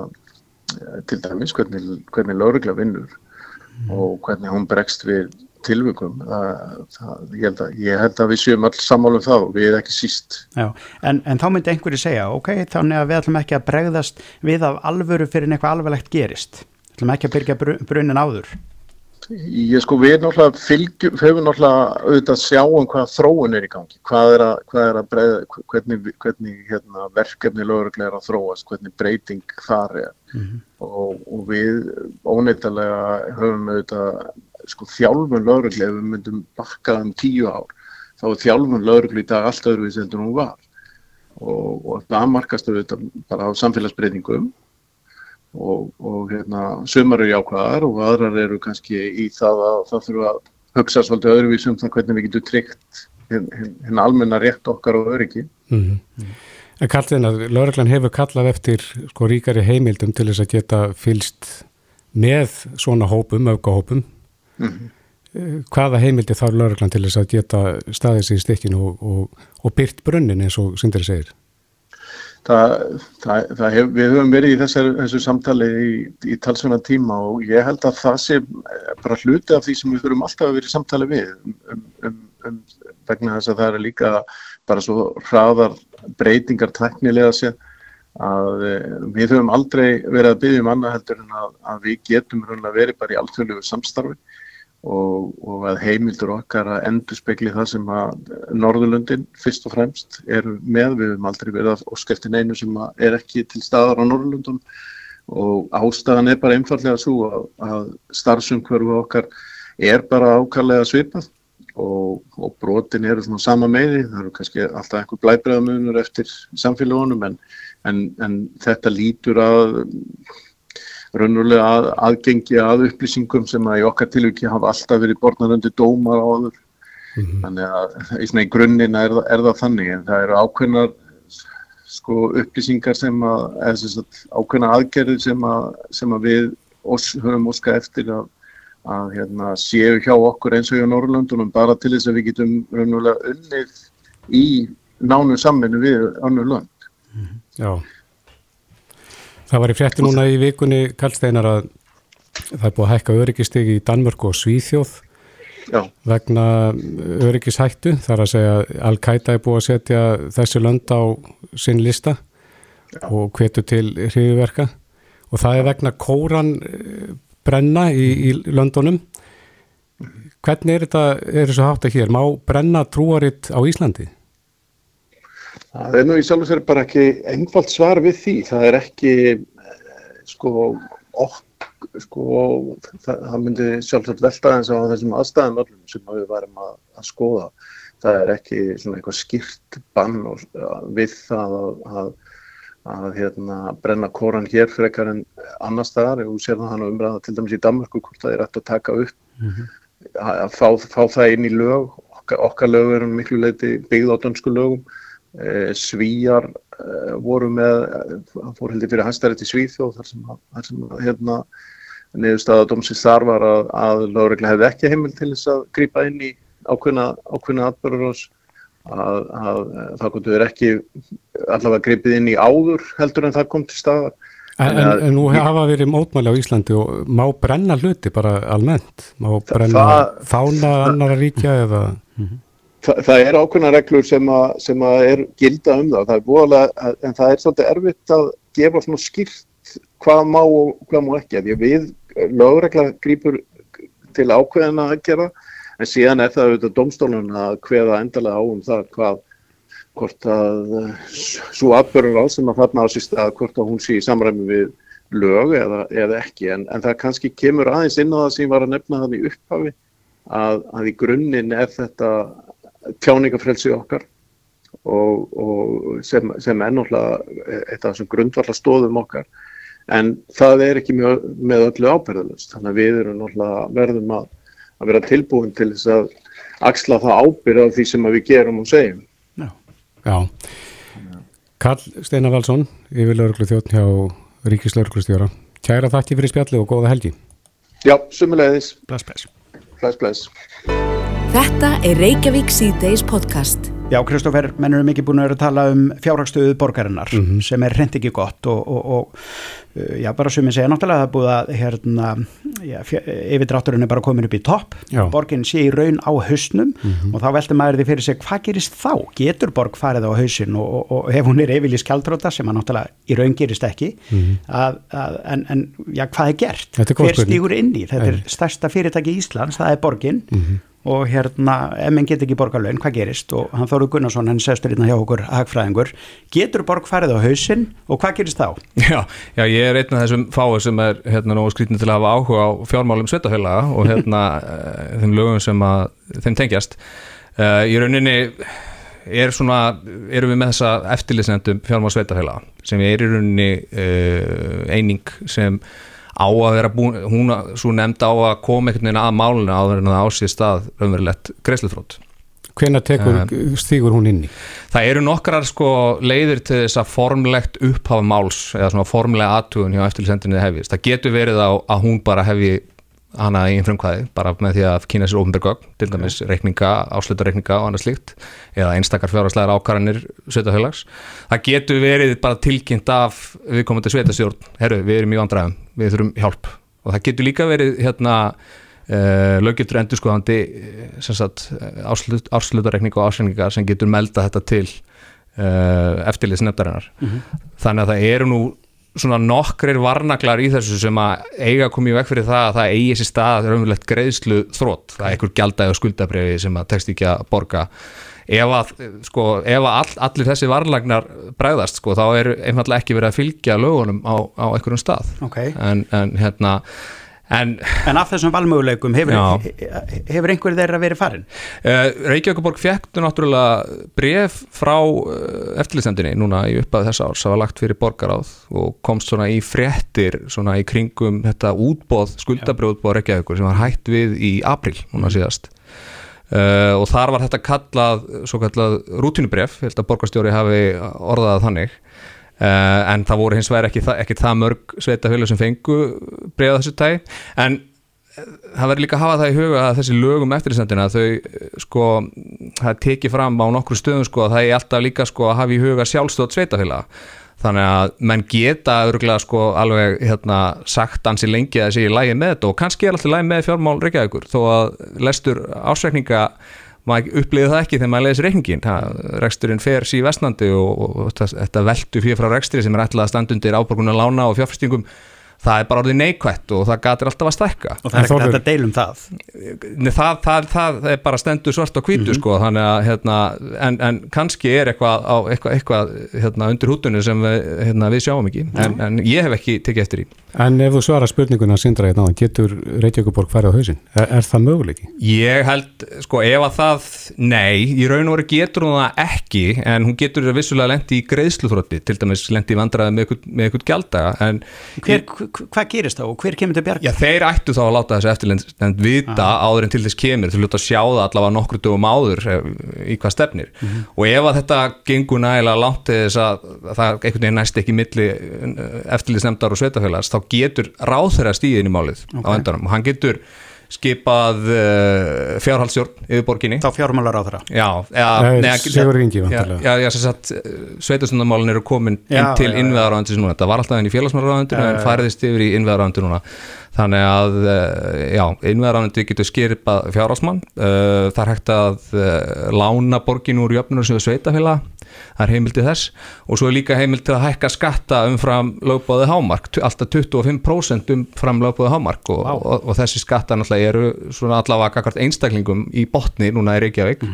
til dæmis hvernig, hvernig laurugla vinnur mm. og hvernig hún bregst við það, ég, ég held að við séum alls sammálum það og við ekki síst. Já, en, en þá myndi einhverju segja ok, þannig að við ætlum ekki að bregðast við af alvöru fyrir eitthvað alvarlegt gerist. Ætlum ekki að byrja brunin áður Ég sko við náttúrulega fylgjum, höfum náttúrulega auðvitað að sjá um hvað þróun er í gangi, hvað er að, hvað er að breyða, hvernig, hvernig hérna, verkefni lögurlega er að þróast, hvernig breyting þar er. Mm -hmm. og, og við óneitalega höfum auðvitað sko þjálfun lögurlega, við myndum bakka um tíu ár, þá er þjálfun lögurlega í dag allt öðruvísi en nú var. Og, og það markast auðvitað bara á samfélagsbreytingum og, og hérna, sumar eru jákvæðar og aðrar eru kannski í það að það þurfa að hugsa svolítið öðruvísum þannig hvernig við getum tryggt hérna almenna rétt okkar og öryggi. Mm -hmm. En Karlin að Lörglann hefur kallað eftir sko ríkari heimildum til þess að geta fylst með svona hópum, aukahópum. Mm -hmm. Hvaða heimildi þarf Lörglann til þess að geta staðið sér í stikkinu og, og, og byrt brunnin eins og Sindri segir? Það, það, það hef, við höfum verið í þessar, þessu samtali í, í talsvöna tíma og ég held að það sé bara hluti af því sem við þurfum alltaf vera í samtali við um, um, um, vegna þess að það er líka bara svo hraðar breytingar teknilega sér að við höfum aldrei verið að byggja um annað heldur en að, að við getum verið bara í alltfjörlegu samstarfi og, og að heimildur okkar að endur spekli það sem að Norðurlundin fyrst og fremst er með, við höfum aldrei verið að óskeftin einu sem er ekki til staðar á Norðurlundum og ástæðan er bara einfallega svo að, að starfsumhverfu okkar er bara ákallega svipað og, og brotin eru svona sama meði, það eru kannski alltaf einhver blæbreðamunur eftir samfélagunum en, en, en þetta lítur að raunulega að, aðgengi að upplýsingum sem að í okkar tilviki hafa alltaf verið borðnar undir dómar á aður. Mm -hmm. Þannig að í, í grunnina er, er það þannig en það eru ákveðnar sko, upplýsingar sem að, sagt, ákveðna aðgerðir sem að, sem að við os, höfum óska eftir að, að hérna, séu hjá okkur eins og hjá Norrlöndunum bara til þess að við getum raunulega unnið í nánu sammennu við annur lönd. Mm -hmm. Já. Það var í frétti núna í vikunni Kallsteinar að það er búið að hækka öryggistegi í Danmörk og Svíþjóð Já. vegna öryggishættu þar að segja Al-Qaida er búið að setja þessi lönd á sinn lista Já. og hvetu til hriðverka og það er vegna kóran brenna í, í löndunum hvernig er þetta, er þessu hátt að hér, má brenna trúaritt á Íslandi? Það er nú í sjálf og sér bara ekki einfalt svar við því. Það er ekki, eh, sko, ok, sko, það, það myndi sjálfsagt velta eins á þessum aðstæðum öllum sem við varum að, að skoða. Það er ekki svona eitthvað skýrt bann og, við það að, að, að hérna, brenna koran hér frekar en annar staðar. Þú sér það hann umræða til dæmis í Danmarku hvort það er hægt að taka upp, mm -hmm. að fá, fá það inn í lög. Okkar, okkar lög eru miklu leiti byggð á dönsku lögum. Eh, Svíjar eh, voru með, fór heldur fyrir hæstarétt í Svíþjóð þar sem, þar sem hérna, niðurstaða dómsins þar var að, að lögregla hefði ekki heimil til þess að grýpa inn í ákveðna, ákveðna atbörður að, að það verið ekki allavega gripið inn í áður heldur en það kom til staðar. En, en, en nú hafa verið mótmæli á Íslandi og má brenna hluti bara almennt? Má brenna það, fána annara ríkja eða? Það, það er ákveðna reglur sem að, sem að er gilda um það, það búalega, en það er svolítið erfitt að gefa svona skýrt hvað má og hvað má ekki. Því við lögregla grýpur til ákveðina að gera, en síðan er það auðvitað domstólun að hveða endalega á um það hvað, hvort að svo atbörur á sem að þarna á síst að hvort að hún sé í samræmi við lög eða, eða ekki, en, en það kannski kemur aðeins inn á það sem ég var að nefna í upphafi, að, að í grunninn er þetta tjáningafrelsi okkar og, og sem, sem er náttúrulega eitt af þessum grundvallar stóðum okkar. En það er ekki með, með öllu ábyrðalust þannig að við erum náttúrulega verðum að, að vera tilbúin til þess að axla það ábyrð af því sem við gerum og segjum. Já, Já. Karl Steinar Valsson yfirlauruglu þjóttn hjá Ríkislauruglustjóra Kæra þakki fyrir spjalli og góða helgi. Já, sumulegðis Bless, bless. Bless, bless Þetta er Reykjavík C-Days podcast. Já, Kristófer, menn eru mikið búin að vera að tala um fjárhagstöðu borgarinnar mm -hmm. sem er reynd ekki gott og, og, og uh, já, bara sem ég segja náttúrulega það er búið að hérna, yfirdrátturinn er bara komin upp í topp, borginn sé í raun á hausnum mm -hmm. og þá veldur maður því fyrir sig hvað gerist þá? Getur borg farið á hausin og, og ef hún er yfirlið skjaldróta sem að náttúrulega í raun gerist ekki mm -hmm. að, að, en, en já, hvað er gert? Hver stígur inn í? Þetta er stærsta fyrirtæki í Íslands, það er borginn mhm og hérna, ef menn get ekki borgarlaun, hvað gerist og hann Þóru Gunnarsson, hann sestur hérna hjá okkur hagfræðingur, getur borg farið á hausin og hvað gerist þá? Já, já ég er einn af þessum fáið sem er hérna nú skrítinu til að hafa áhuga á fjármálum sveitafélaga og hérna eh, þeim lögum sem að þeim tengjast uh, í rauninni er svona, erum við með þessa eftirlýsnendum fjármál sveitafélaga sem er í rauninni uh, eining sem á að vera búin, hún svo nefnd á að koma einhvern veginn að máluna á að það ásýði stað raunverulegt greiðslufrót Hvena tekur, uh, stígur hún inn í? Það eru nokkrar sko leiðir til þess að formlegt upphafa máls eða svona formlega aðtugun hjá eftirlýsendinni hefist. Það getur verið á að hún bara hefi hana í frumkvæði bara með því að kýna sér ofnbjörgögn til dæmis reikninga, áslutareikninga og annað slíkt eða einstakar fjárhagslegar ákvarðanir sveitafélags. Það getur verið bara tilkynnt af viðkomandi sveitastjórn herru, við erum í vandræðum, við þurfum hjálp og það getur líka verið hérna uh, löggetur endur skoðandi áslutareikninga og ásendingar sem getur melda þetta til uh, eftirliðsnefndarinnar mm -hmm. þannig að það eru nú svona nokkrir varnaglar í þessu sem að eiga að koma í veg fyrir það að það eigi sér stað er umverulegt greiðslu þrótt, það er einhver gældæg og skuldabriði sem að tekst ekki að borga. Ef að, sko, ef að all, allir þessi varnagnar bregðast sko, þá er einfallega ekki verið að fylgja lögunum á, á einhverjum stað. Okay. en, en hérna En, en af þessum valmöguleikum hefur, hefur einhver þeirra verið farin? Uh, Reykjavíkuborg fjekktu náttúrulega bref frá uh, eftirlýsendinni núna í uppað þess árs það var lagt fyrir borgaráð og komst svona í fréttir svona í kringum þetta útbóð, skuldabrjóðbóð Reykjavíkur sem var hægt við í april núna síðast. Uh, og þar var þetta kallað, svo kallað rútinubref, ég held að borgarstjóri hafi orðað þannig en það voru hins vegar ekki, ekki það mörg sveitafélag sem fengu bregða þessu tæ en uh, það verður líka að hafa það í huga að þessi lögum eftirlýsendina þau uh, sko það tekið fram á nokkru stöðum sko að það er alltaf líka sko að hafa í huga sjálfstöðt sveitafélag þannig að menn geta örgulega sko alveg hérna sagt ansi lengi að þessi í lægi með þetta og kannski er alltaf lægi með fjármál reykjaðugur þó að lestur ásveikninga maður upplýði það ekki þegar maður leiðis reikningin reksturinn fer síð vestnandi og, og þetta veldu fyrir frá rekstri sem er ætlað að standa undir áborgunar lána og fjárfestingum það er bara orðið neikvætt og það gatir alltaf að stækka og það er ekkert hægt að deilum það Nei, það, það, það, það er bara stendur svart á hvítu Mhm. sko, þannig að hérna, en, en kannski er eitthvað, á, eitthvað, eitthvað hérna, undir hútunni sem við, hérna, við sjáum ekki en, en ég hef ekki tekið eftir í En ef þú svarar spurninguna Sindra hérna, getur Reykjavíkuborg farið á hausinn? Er, er það möguleiki? Ég held, sko, ef að það nei, í raun og veru getur hún það ekki en hún getur vissulega lendi í greiðsluþrótti, til dæmis lendi í vandræði með eitthvað, með eitthvað gjaldaga en hver, hver, hvað gerist þá og hver kemur til bjarga? Já, þeir ættu þá að láta þessu eftirlend vita áður en til þess kemur, ljóta að sjá það allavega nokkru dögum áður eh, í hvað stefnir Mhm. og ef að þetta gengur nægilega langt til þess að það einhvern veginn næst ekki milli eftirlýsnemdar og sveitafélags þá getur ráðherra stíðin í málið á Ok. endanum og hann getur skipað uh, fjárhaldsjórn yfir borginni. Þá fjármálar á þeirra já, já, Nei, neða, Sigurður Ingi, já, væntanlega. já, já, sem sagt sveitastundarmálin eru komin Já, inn til já. innveðaráðandi núna, þetta var alltaf inn í félagsmálaráðandinu Já, en færiðist yfir í innveðaráðandi núna þannig að, uh, já, innveðaráðandi getur skirpað fjárhalsmann uh, það er hægt að uh, lána borgin úr jöfnur sem er sveitafélag það er heimil til þess. Og svo er líka heimil til að hækka skatta umfram lögbóðið hámark, alltaf 25% umfram lögbóðið hámark. Og, og, og þessi skatta náttúrulega eru svona allavega einstaklingum í botni núna í Reykjavík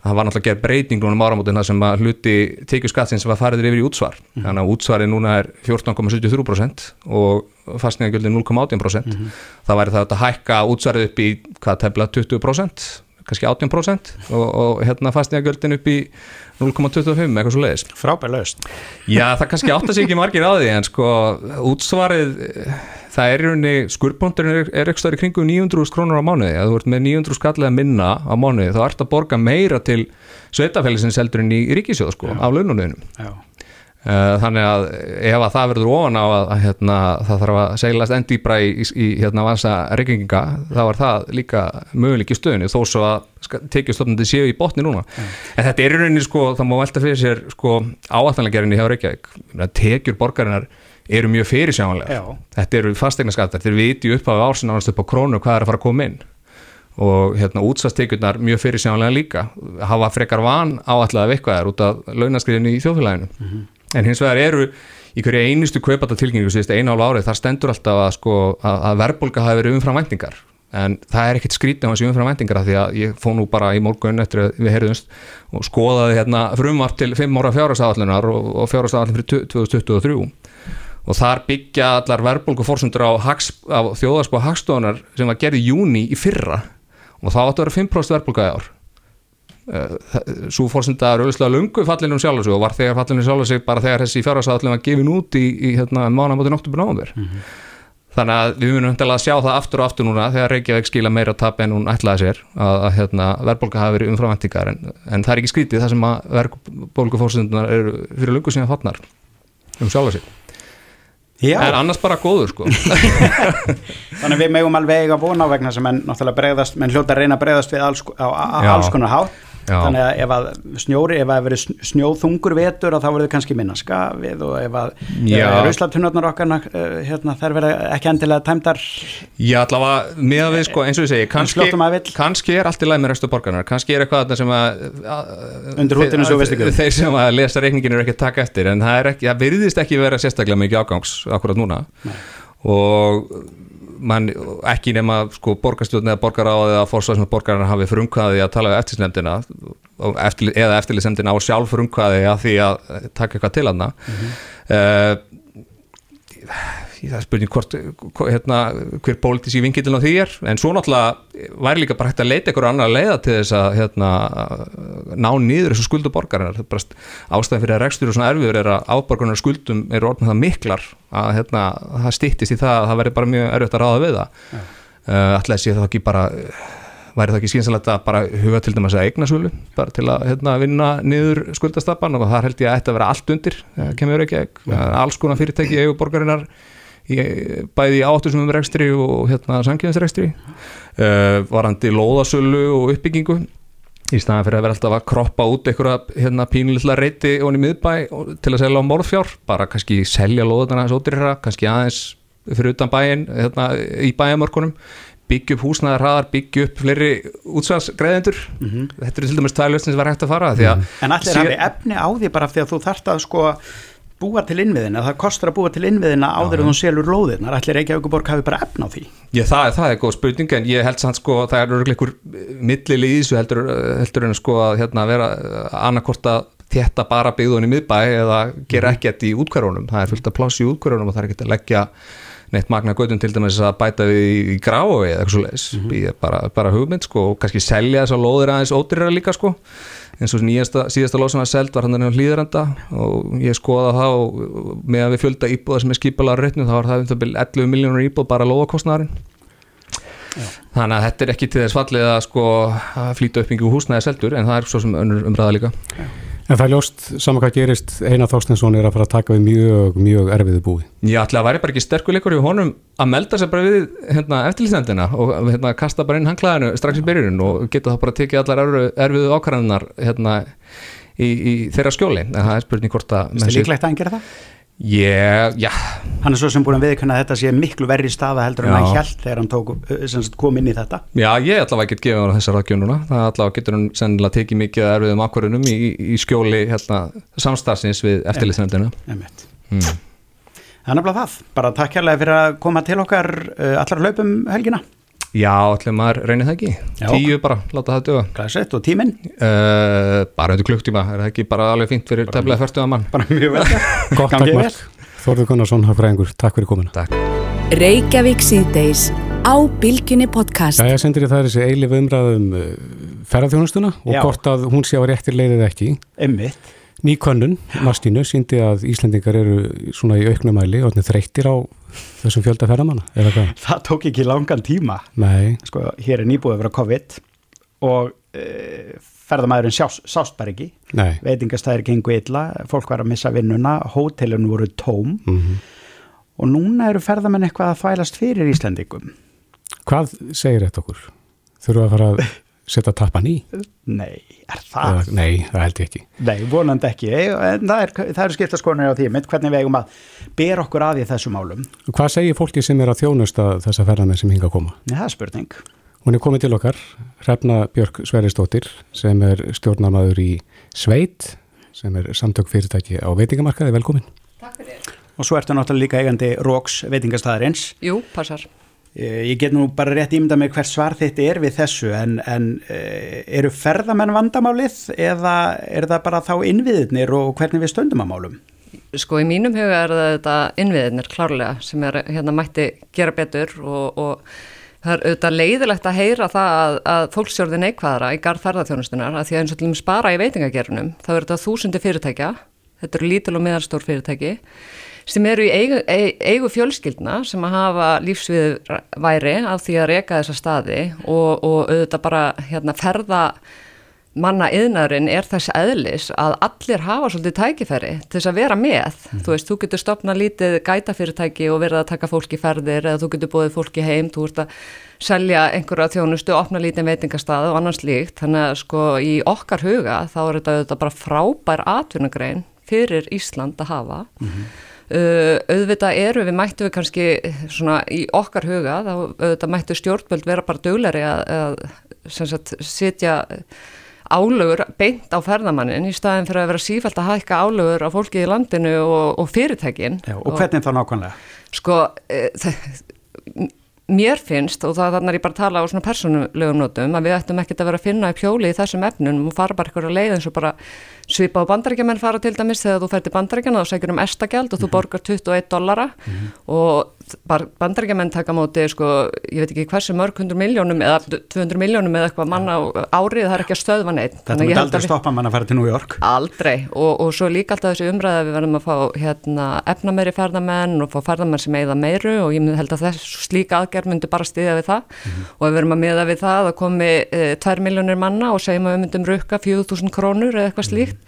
það var náttúrulega gerð breyting núna um áramótin það sem að hluti tekju skattsins var farið yfir í útsvar. Þannig að útsvarið núna er 14,73% og fastningagjöldin 0,18% það væri það að hækka útsvarið upp í hvað tefla 20% kannski 18% og, og hérna fastningagjöldin upp í 0,25 eitthvað svo leiðis frábær laust Já, það kannski átta sig ekki margir á því en sko útsvarið það er í rauninni, skurðbóndurinn er, er ekki í kringum 900 krónur á mánuði. Ef þú ert með 900 skallega minna á mánuði þá ert að borga meira til sveitafélagsins heldur en í, ríkisjóð sko, af laununuðinum Já. Þannig að ef að það verður ofan á að, að hérna, það þarf að seglast enn dýbra í, í, í hérna vansa reykinga þá er það líka möguleik í stöðinu þó svo að tekjustofnandi séu í botni núna. En þetta er í rauninni sko, það má velta fyrir sér sko áallanlegjerinni hjá Reykjavík. Tekjur borgarinnar eru mjög fyrirsjánlega Já. þetta eru fastegnaskattar, þeir viti upp á ársin ánast upp á krónu hvað er að fara að koma inn. Og hérna útsvastekjurnar mjög fyrirsjánlega líka. Hafa frekar van áallega veikvaðar út af launaskriðinu í þjóðfélaginu en hins vegar eru í hverju einustu kaupata tilkynningu síðust einu hálf árið, þar stendur alltaf að, sko, að, verðbólka hafi verið umfram væntingar. En það er ekkert skrítið á þessi umfram væntingar af því að ég fó nú bara í morgun eftir að við heyrðumst og skoðaði hérna frumvart til 5 ára fjárhagsáallunar og, og fjárhagsáallun fyrir 2023 og þar byggja allar verðbólku fórsundur á, á þjóðarsko hagstofunar sem var gerð í júni í fyrra. Og þá áttu að vera 5% verðbólka í ár svo fórsenda er auðvitað lungu fallinu um sjálf og var þegar fallinu sjálf sig bara þegar þessi fjárhagsáallun var gefin út í, í hérna, mánamótin oktober november þannig að við munum til að sjá það aftur og aftur núna þegar Reykjavík skila meira tap en hún ætlaði sér að, að hérna, verðbólka hafi verið umframvæntingar en, en það er ekki skrítið það sem að verðbólku fórsendunar eru fyrir lungu síðan fallnar um sjálf sig. Já. en annars bara góður sko. Þannig að við megum alveg eiga vona á vegna sem menn náttúrulega bregðast, menn hljóta að reyna að bregðast við alls, á, á, alls konar hátt. Þannig að ef að snjóri, ef að verið snjóðungur vetur að þá verður kannski minna skafið og ef að Já. ruslatunarnar okkar uh, hérna, þær verða ekki endilega tæmdar Já, allavega með að við sko, eins og ég segi kannski, kannski er allt í læg með restu borgarnar kannski er eitthvað sem að, að Undir húddinu sem þú veist ekki um. þeir sem að lesa reikningin eru ekki að taka eftir en það, ekki, það virðist ekki vera sérstaklega mikið ágangs akkurat núna Nei. og man, ekki nema sko borgarstjórn eða borgaráð eða fórsvæðsum borgarnar hafi frumkvæði að tala við eftirlitsnefndina og eftir, eða eftirlitsnefndina á sjálf frumkvæði að því að taka eitthvað til hana mm það er spurning hvort, hérna, hver pólitísi vingillin á því er. En svo náttúrulega væri líka bara hægt að leita ykkur annar leiða til þess að hérna, ná nýður þessu skuldu borgarinnar. Er ástæðan fyrir að rekstur og svona erfiður er að áborgarnar skuldum eru orðin það miklar að hérna, það stýttist í það að það væri bara mjög erfitt að ráða við það. Já. uh, alltaf sé það ekki bara væri það ekki skynsalegt að bara huga til dæmis að eigna svölu bara til að hérna, vinna niður skuldastappan og það held ég að þetta vera allt undir það kemur ekki, alls konar fyrirtæki eiguborgarinnar bæði í áttursumum rekstri og hérna sangjæðisrekstri uh, varandi lóðasölu og uppbyggingu. Í staðan fyrir að vera alltaf að kroppa út einhverja hérna, pínlilla reyti og í miðbæ til að selja á morðfjár bara kannski selja lóðana aðeins ódýrara kannski aðeins fyrir utan bæin hérna, í bæjamörkunum byggja upp húsnaðar hraðar, byggja upp fleiri útsvarsgreðendur þetta eru til dæmis löstin sem var hægt að fara því að En allir hafi efni á því bara því að þú þarft að sko búa til innviðina, það kostar að búa til innviðina áður en þú selur lóðirnar, ætli Reykjavíkuborg hafi bara efna á því? Já, það, það er góð spurning en ég held samt sko að það er örugglega einhver millili í þessu heldur, heldur en sko að hérna vera annarkort að þétta bara byggðun í miðbæ eða gera ekkert í útkværónum það er fullt að pláss í útkværónum og það er ekkert að leggja neitt magna göttum til dæmis að bæta við í, gráu eða eitthvað svo leis bara, bara hugmynd sko og kannski selja þessar lóðir aðeins ódýrara líka sko eins og nýjasta, síðasta lóð sem var seld var hann á hlýðarenda og ég skoða það og með að við fjölda íbúða sem er skipalega rautnum þá var það um það byrja 11 miljónur íbúð bara lóðakostnæðarinn þannig að þetta er ekki til þess fallið að sko að flýta uppbyggingu húsnæði seldur en það er svo sem önnur umræða líka En það er ljóst, saman hvað gerist, Einar Þorstensson er að fara að taka við mjög, mjög erfiðu búi. Já, að væri bara ekki sterkuleikur í honum að melda sér bara við hérna, eftirlýsendina og hérna, kasta bara inn hanglaðinu strax í byrjunum og geta þá bara tekið allar erfiðu, ákvarðanar hérna, í, í þeirra skjóli en það er spurning hvort að Þetta er líklegt að hann gera það? Ég, já. Hann er svo sem búin að viðkynna að þetta sé miklu verri staða heldur en hann hjælt þegar hann tók, sem sagt, kom inn í þetta. Já, ég að get gefið hann þessar aðgjöf núna. Það allavega getur hann sennilega tekið mikið erfiðum ákvarðunum í, í skjóli hérna, samstarfsins við eftirlýsendina Einmitt. mm. Er nefnilega það, bara takk kærlega fyrir að koma til okkar uh, allar hlaupum helgina Já, allir maður reynir það ekki Já. Tíu bara, láta það döga Glæsett og tíminn? Uh, bara undir klukktíma, er það ekki bara alveg fínt fyrir tefnilega fyrstuða mann Bara mjög vel Gott takk Mark, Þorður Gunnarsson, hafðfræðingur, takk fyrir komuna. Takk. Reykjavík síðdeis á Bilginni podcast. Já, ég sendir ég það er þessi eilif umræðum ferðarþjónustuna og hvort að hún sé á réttir leiðið ekki. Einmitt. Ný könnun, Mastínu, síndi að Íslendingar eru svona í auknumæli og þreyttir á þessum fjölda ferðamanna, eða hvað? Það tók ekki langan tíma Nei. sko, hér er nýbúið að vera COVID og uh, ferðamæðurinn sást, bara ekki Nei. veitingastæðir gengu illa, fólk var að missa vinnuna hótelin voru tóm Mhm. og núna eru ferðamenn eitthvað að þvælast fyrir Íslendingum Hvað segir þetta okkur? Við að fara að setja tappan í? Nei, er það? Eða, nei, það held ég ekki. Nei, vonandi ekki, en það, er, það eru skipta skoðanir á því mitt, hvernig við eigum að bera okkur að í þessu málum. Hvað segir fólki sem er að þjónusta þessa ferðamenn sem hinga að koma? Nei, það er spurning. Hún er komið til okkar, Hrefna Björk Sveristóttir, sem er stjórnamaður í Sveit, sem er samtök fyrirtæki á veitingamarkaði, velkomin. Og svo ertu náttúrulega líka eigandi Róks veitingastæðarins. Jú, passar. Eh, Ég get nú bara rétt ímynda með hver svar þitt er við þessu, en, en eh, eru ferðamenn vandamálið eða er það bara þá innviðnir og hvernig við stöndum að málum? Sko í mínum huga er þetta innviðinir klárlega sem er hérna mætti gera betur og, og það er auðvitað leiðilegt að heyra það að, að fólksjórði neikvæðara í garð ferðarþjónustunar að því að eins og til um spara í veitingagernum þá er þetta þúsundi fyrirtækja, þetta eru lítil og meðalstór fyrirtæki sem eru í eigu, eigu, fjölskyldna sem að hafa lífsvið væri af því að reka þessa staði og, og auðvitað bara hérna ferða manna yðnaðurinn er þess eðlis að allir hafa svolítið tækifæri til þess að vera með. Þú veist, þú getur stopnað lítið gætafyrirtæki og verið að taka fólki ferðir eða þú getur bóðið fólki heim, þú ert að selja einhverja þjónustu, opna lítið veitingastað og annars líkt. Þannig að sko í okkar huga þá er þetta, þetta bara frábær atvinnugrein fyrir Ísland að hafa. Uh, auðvitað eru við mættu við kannski svona í okkar huga þá auðvitað mættu stjórnvöld vera bara dugleri að, að sagt, sitja álögur beint á ferðamannin í staðin fyrir að vera sífælt að hækka álögur á fólki í landinu og, og fyrirtækin Já, og hvernig þá nákvæmlega? Sko, e, mér finnst, og það er bara að tala á svona persónulegum notum, að við ættum ekkert að vera að finna upp hjóli í þessum efnum og fara bara eitthvað að leið eins og bara svipa á bandarækjumenn fara til dæmis þegar þú fer til bandarækjana og segjur um estagjald og þú borgar 21 dollara. Og bandarækjumenn taka móti sko, ég veit ekki hversu mörg hundur miljónum eða 200 miljónum eða eitthvað manna árið, það er ekki að stöðva neitt. Þetta myndi aldrei stoppa mann að fara til New York. Aldrei. Og, og svo líka alltaf þessi umræða við verðum að fá hérna, efnameiri ferðamenn og fá ferðamenn sem eigða meiru og ég myndi held að þess slíka aðgerð myndi bara stiðja við það. Og við verðum að miða við það að komi e, 2 miljónir manna og segjum að við myndum rukka 4.000 krónur eða eitthvað slíkt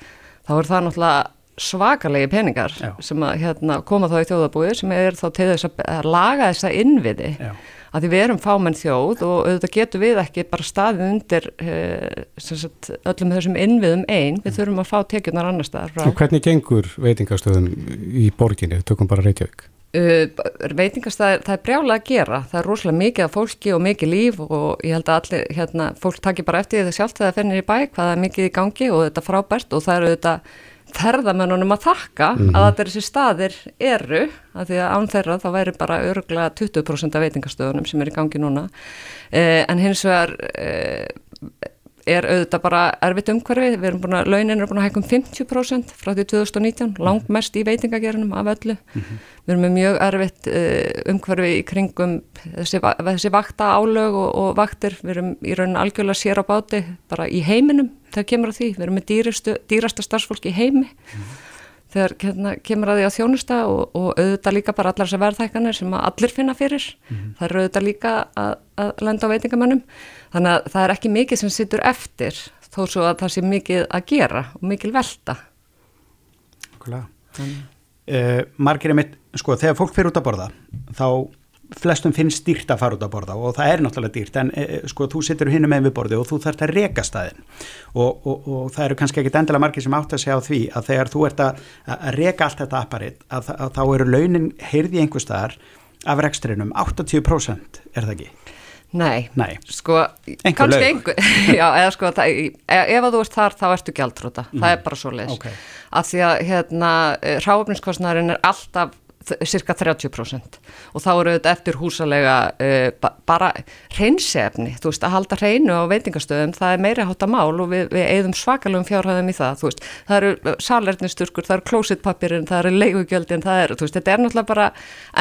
þá er það náttúrulega svakalegi peningar Já. sem að hérna, koma þá í þjóðabúið sem er þá til þess að- laga þessa innviði Já. að því við erum fámenn þjóð og auðvitað getum við ekki bara staðið undir uh, sagt, öllum þessum innviðum einn, við þurfum að fá tekjurnar annar staðar frá. Og hvernig gengur veitingastöðum í borginni, tökum bara Reykjavík? Uh, veitingastæðir, það er brjálega að gera, það er rosalega mikið af fólki og mikið líf og ég held að allir, hérna, fólk takir bara eftir því það sjálft þegar það fennir í bæ, hvað það er mikið í gangi og þetta er frábært og það eru þetta ferðamennunum að þakka Mhm. að þetta þessi staðir eru að því að án þeirra þá væri bara örgulega 20% af veitingastöðunum sem er í gangi núna eh, en hins vegar eh, er auðvitað bara erfitt umhverfi, við erum búin að, launin er búin að hækka um 50% frá því 2019, langt mest í veitingagerinum af öllu. Við erum með mjög erfitt uh, umhverfi í kringum þessi, þessi vakta álög og, og vaktir, við erum í raunin algjörlega sér á báti, bara í heiminum þegar kemur að því, við erum með dýrastu, dýrasta starfsfólk í heimi. Þegar hérna, kemur að því að þjónusta og, og auðvitað líka bara allar þessar verðhækkanir sem allir finna fyrir. Það er auðvitað líka að, að lenda á veitingamannum þannig að það er ekki mikið sem sittur eftir þó svo að það sé mikið að gera og mikil velta Nákvæmlega. Uh, margir er mitt, sko, þegar fólk fyrir út að borða þá flestum finnst dýrt að fara út að borða og það er náttúrulega dýrt en uh, sko, þú sittur hinn með við borði og þú þarft að reka staðin og, og, og það eru kannski ekkit endilega margir sem átt að segja á því að þegar þú ert að, að reka allt þetta apparitt að, að, að þá eru launin heyrði einhver staðar af rekstrinum 80% er það ekki? Nei, Nei. sko, Einhver kannski einhver, já, eða sko, það, e- ef að þú ert þar þá ertu gjaldrúta, Mhm. það er bara svo leis. Ok. Af því að, hérna, ráfniskostnæðurinn er alltaf cirka 30% og þá eru þetta eftir húsalega uh, ba bara hreinsefni, þú veist, að halda hreinu á veitingastöðum, það er meira hátta mál og við, við eigðum svakalum fjárhæðum í það, þú veist, það eru salernisturkur, það eru klósitpapirinn, það eru leigugjöldin, það eru, þú veist, þetta er náttúrulega bara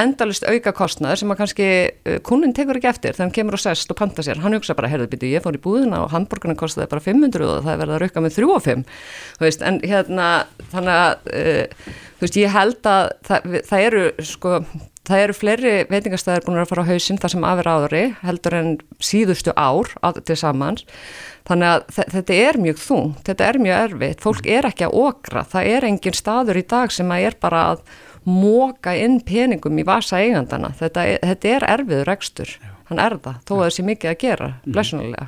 endalist auka kostnaður sem að kannski uh, kunnin tekur ekki eftir þegar hann kemur og sest og panta sér, hann hugsa bara, herðu, byrju, ég fór í búðina og hamburgerna kostiði bara 500 og það er verið að rauka með 3 og 5, þú veist, en hérna, þannig að, uh, þú veist, eru, sko, það eru fleiri veitingastæðir búin að fara á hausinn þar sem afir áðuri heldur en síðustu ár til samans. Þannig að þe- þetta er mjög þung, þetta er mjög erfitt. Fólk er ekki að okra, það er engin staður í dag sem að er bara að móka inn peningum í vasa eigandana. Þetta er, þetta er erfiður rekstur. Hann er það, þó að það sé mikið að gera blessunulega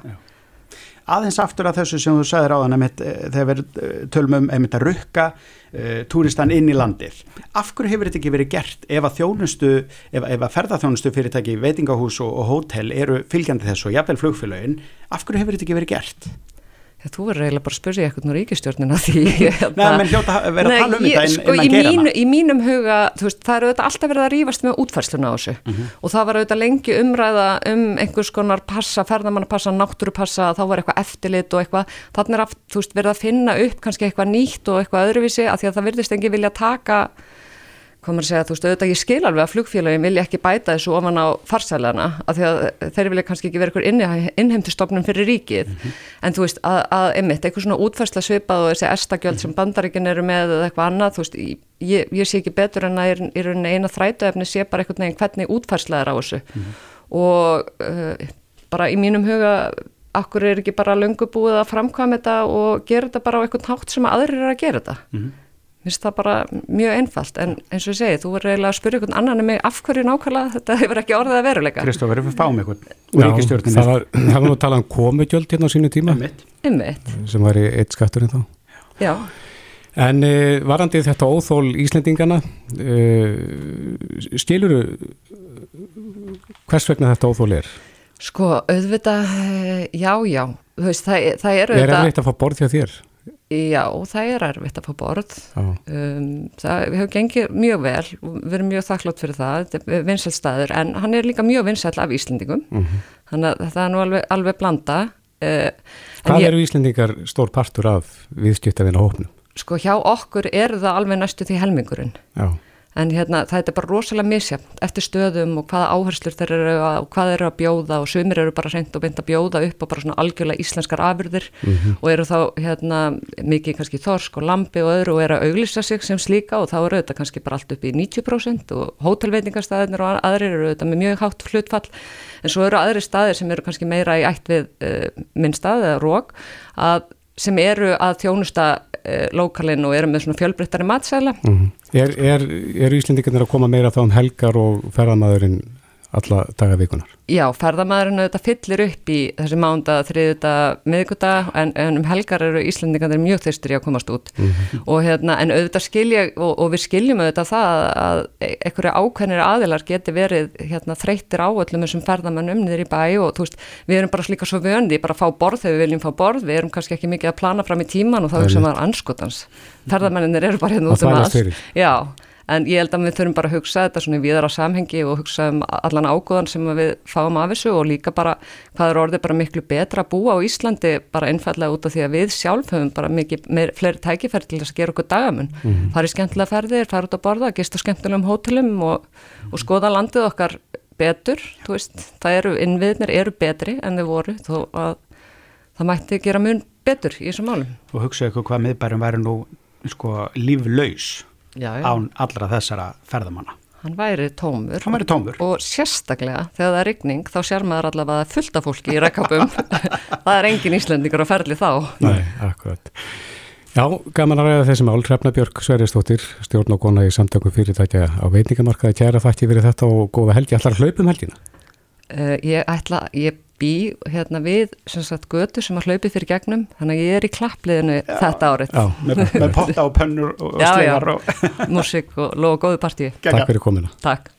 aðeins aftur að þessu sem þú sagðir á þannig þegar við eh, tölum um einmitt að rukka uh, túristan inn í landið af hverju hefur þetta ekki verið gert ef að þjónustu, ef, ef að ferðarþjónustu fyrirtæki, veitingahús og, og hótel eru fylgjandi þessu og jafnvel flugfélögin af hverju hefur þetta ekki verið gert? Já, þú verður eiginlega bara að spyrja eitthvað nú ríkistjórnina því hérna- Nei, menn hljóta að vera að tala um þetta inn- sko, innan í, geiranna. mínu, í mínum huga, þú veist, það eru auðvitað alltaf verið að rífast með útfærsluna á þessu Mhm. og það var auðvitað lengi umræða um einhvers konar passa, ferðamannapassa, náttúrupassa þá var eitthvað eftirlit og eitthvað þannig er aft, þú veist, verið að finna upp kannski eitthvað nýtt og eitthvað öðruvísi af því að það virðist engi vilja taka maður að segja, þú veist, auðvitað ég skil alveg að flugfélagin vilja ekki bæta þessu ofan á farsælana, af því að þeir vilja kannski ekki vera ykkur innheimtistofnum fyrir ríkið, en þú veist, að, að einmitt, eitthvað svona útfærsla svipað og þessi estagjöld sem bandaríkin eru með eða eitthvað annað, þú veist, ég, ég sé ekki betur en að í rauninni eina þrætuefni sé bara einhvern veginn hvernig útfærsla er á þessu. Og uh, bara í mínum huga akkur er ekki bara löngu búið að framkvæma Mér finnst það bara mjög einfalt en eins og ég segi, þú verður eiginlega að spyrja einhvern annan en mig af hverju nákvæmlega þetta hefur ekki orðið að veruleika. Kristófur, við fáum einhvern úr Já, ríkistjórninni. það var, það var nú að tala um komugjöld hérna á sínu tíma Einmitt. sem var í eitt skatturinn þá Já, En uh, varandi þetta óþól Íslendingana uh, stiluru hvers vegna þetta óþól er? sko auðvitað, eh, já, já, þú veist, það, það er Er auðvitað, erfitt að já, það er erfitt að fá borð, um, það hefur gengið mjög vel, og við erum mjög þakklátt fyrir það, þetta er vinsælt staður, en hann er líka mjög vinsælt af Íslendingum, Mhm. þannig að það er nú alveg, alveg blanda. Uh, Hvað eru Íslendingar stór partur af viðskiptavina hópnum? Sko hjá okkur er það alveg næstu því helmingurinn. Já. En hérna, það er bara rosalega misjafn eftir stöðum og hvaða áherslur þeir eru að, og hvað þeir eru að bjóða og sumir eru bara reynd og beint að bjóða upp og bara svona algjörlega íslenskar afurðir Mhm. og eru þá hérna mikið kannski þorsk og lambi og öðru og eru að auglýsa sig sem slíka og þá eru þetta kannski bara allt upp í 90% og hótelveitingastæðinir og aðrir eru þetta með mjög hátt hlutfall en svo eru aðri staðir sem eru kannski meira í ætt við uh, minn stað eða rók að sem eru að þjónusta uh, lokalinn og eru með svona fjölbreyttari matsæla Mhm. Er, er, er Íslendingarnir að koma meira þá um helgar og ferðamaðurinn alla daga vikunar. Já, ferðamæðurinn auðvitað fyllir upp í þessi mánda, þriðuta, miðguta en, en um helgar eru Íslandingarnir mjög þyrstur í að komast út Mhm. og, hérna, en auðvitað skilja og, og við skiljum auðvitað það að einhverju ákveðnir aðilar geti verið hérna, þreyttir á öllum þessum ferðamennum niður í bæ og þú veist, við erum bara slíka svo vöndi, bara fá borð þegar við viljum fá borð, við erum kannski ekki mikið að plana fram í tíman og þá Það er rétt. maður anskotans ferðamennir eru bara hérna út um fyrir. Já, en ég held að við þurfum bara að hugsa þetta svona í viðara samhengi og hugsa um allan ágóðan sem við fáum af þessu og líka bara hvað er orðið bara miklu betra að búa á Íslandi bara einfallega út af því að við sjálf höfum bara mikið meir, fleiri tækifæri til þess að gera okkur dagamun. Mhm. Farið skemmtilega ferðir, farið út að borða, gist á skemmtilegum hótelum og, og skoða landið okkar betur, veist, það eru innviðnir eru betri en þau voru þó að það mætti gera mun betur í þessum málum. og hugsa ykkur hvað miðbærum væri nú sko líflaus Já, já. án allra þessara ferðamanna Hann væri tómur. Hann væri tómur. Og sérstaklega þegar það er rigning þá sér maður allavega að það fullt af fólki í rekkapum. það er engin Íslendingur á ferli þá. Nei, akkurat. Já, gaman að ræða þessi mál. Hrefna Björk Sverrisdóttir, stjórn og kona í samtökum fyrirtækja á veitingamarkaði. Kæra þætti verið þetta og góða helgi. Allar hlaupum helgina? Uh, ég ætla, ég bý hérna við sem sagt götu sem að hlaupi fyrir gegnum þannig að ég er í klappliðinu þetta árið. Já. með, með potta og pönnur og, og Já, já. slegar og Músík og logo góðu partíi. Takk fyrir komina. Takk.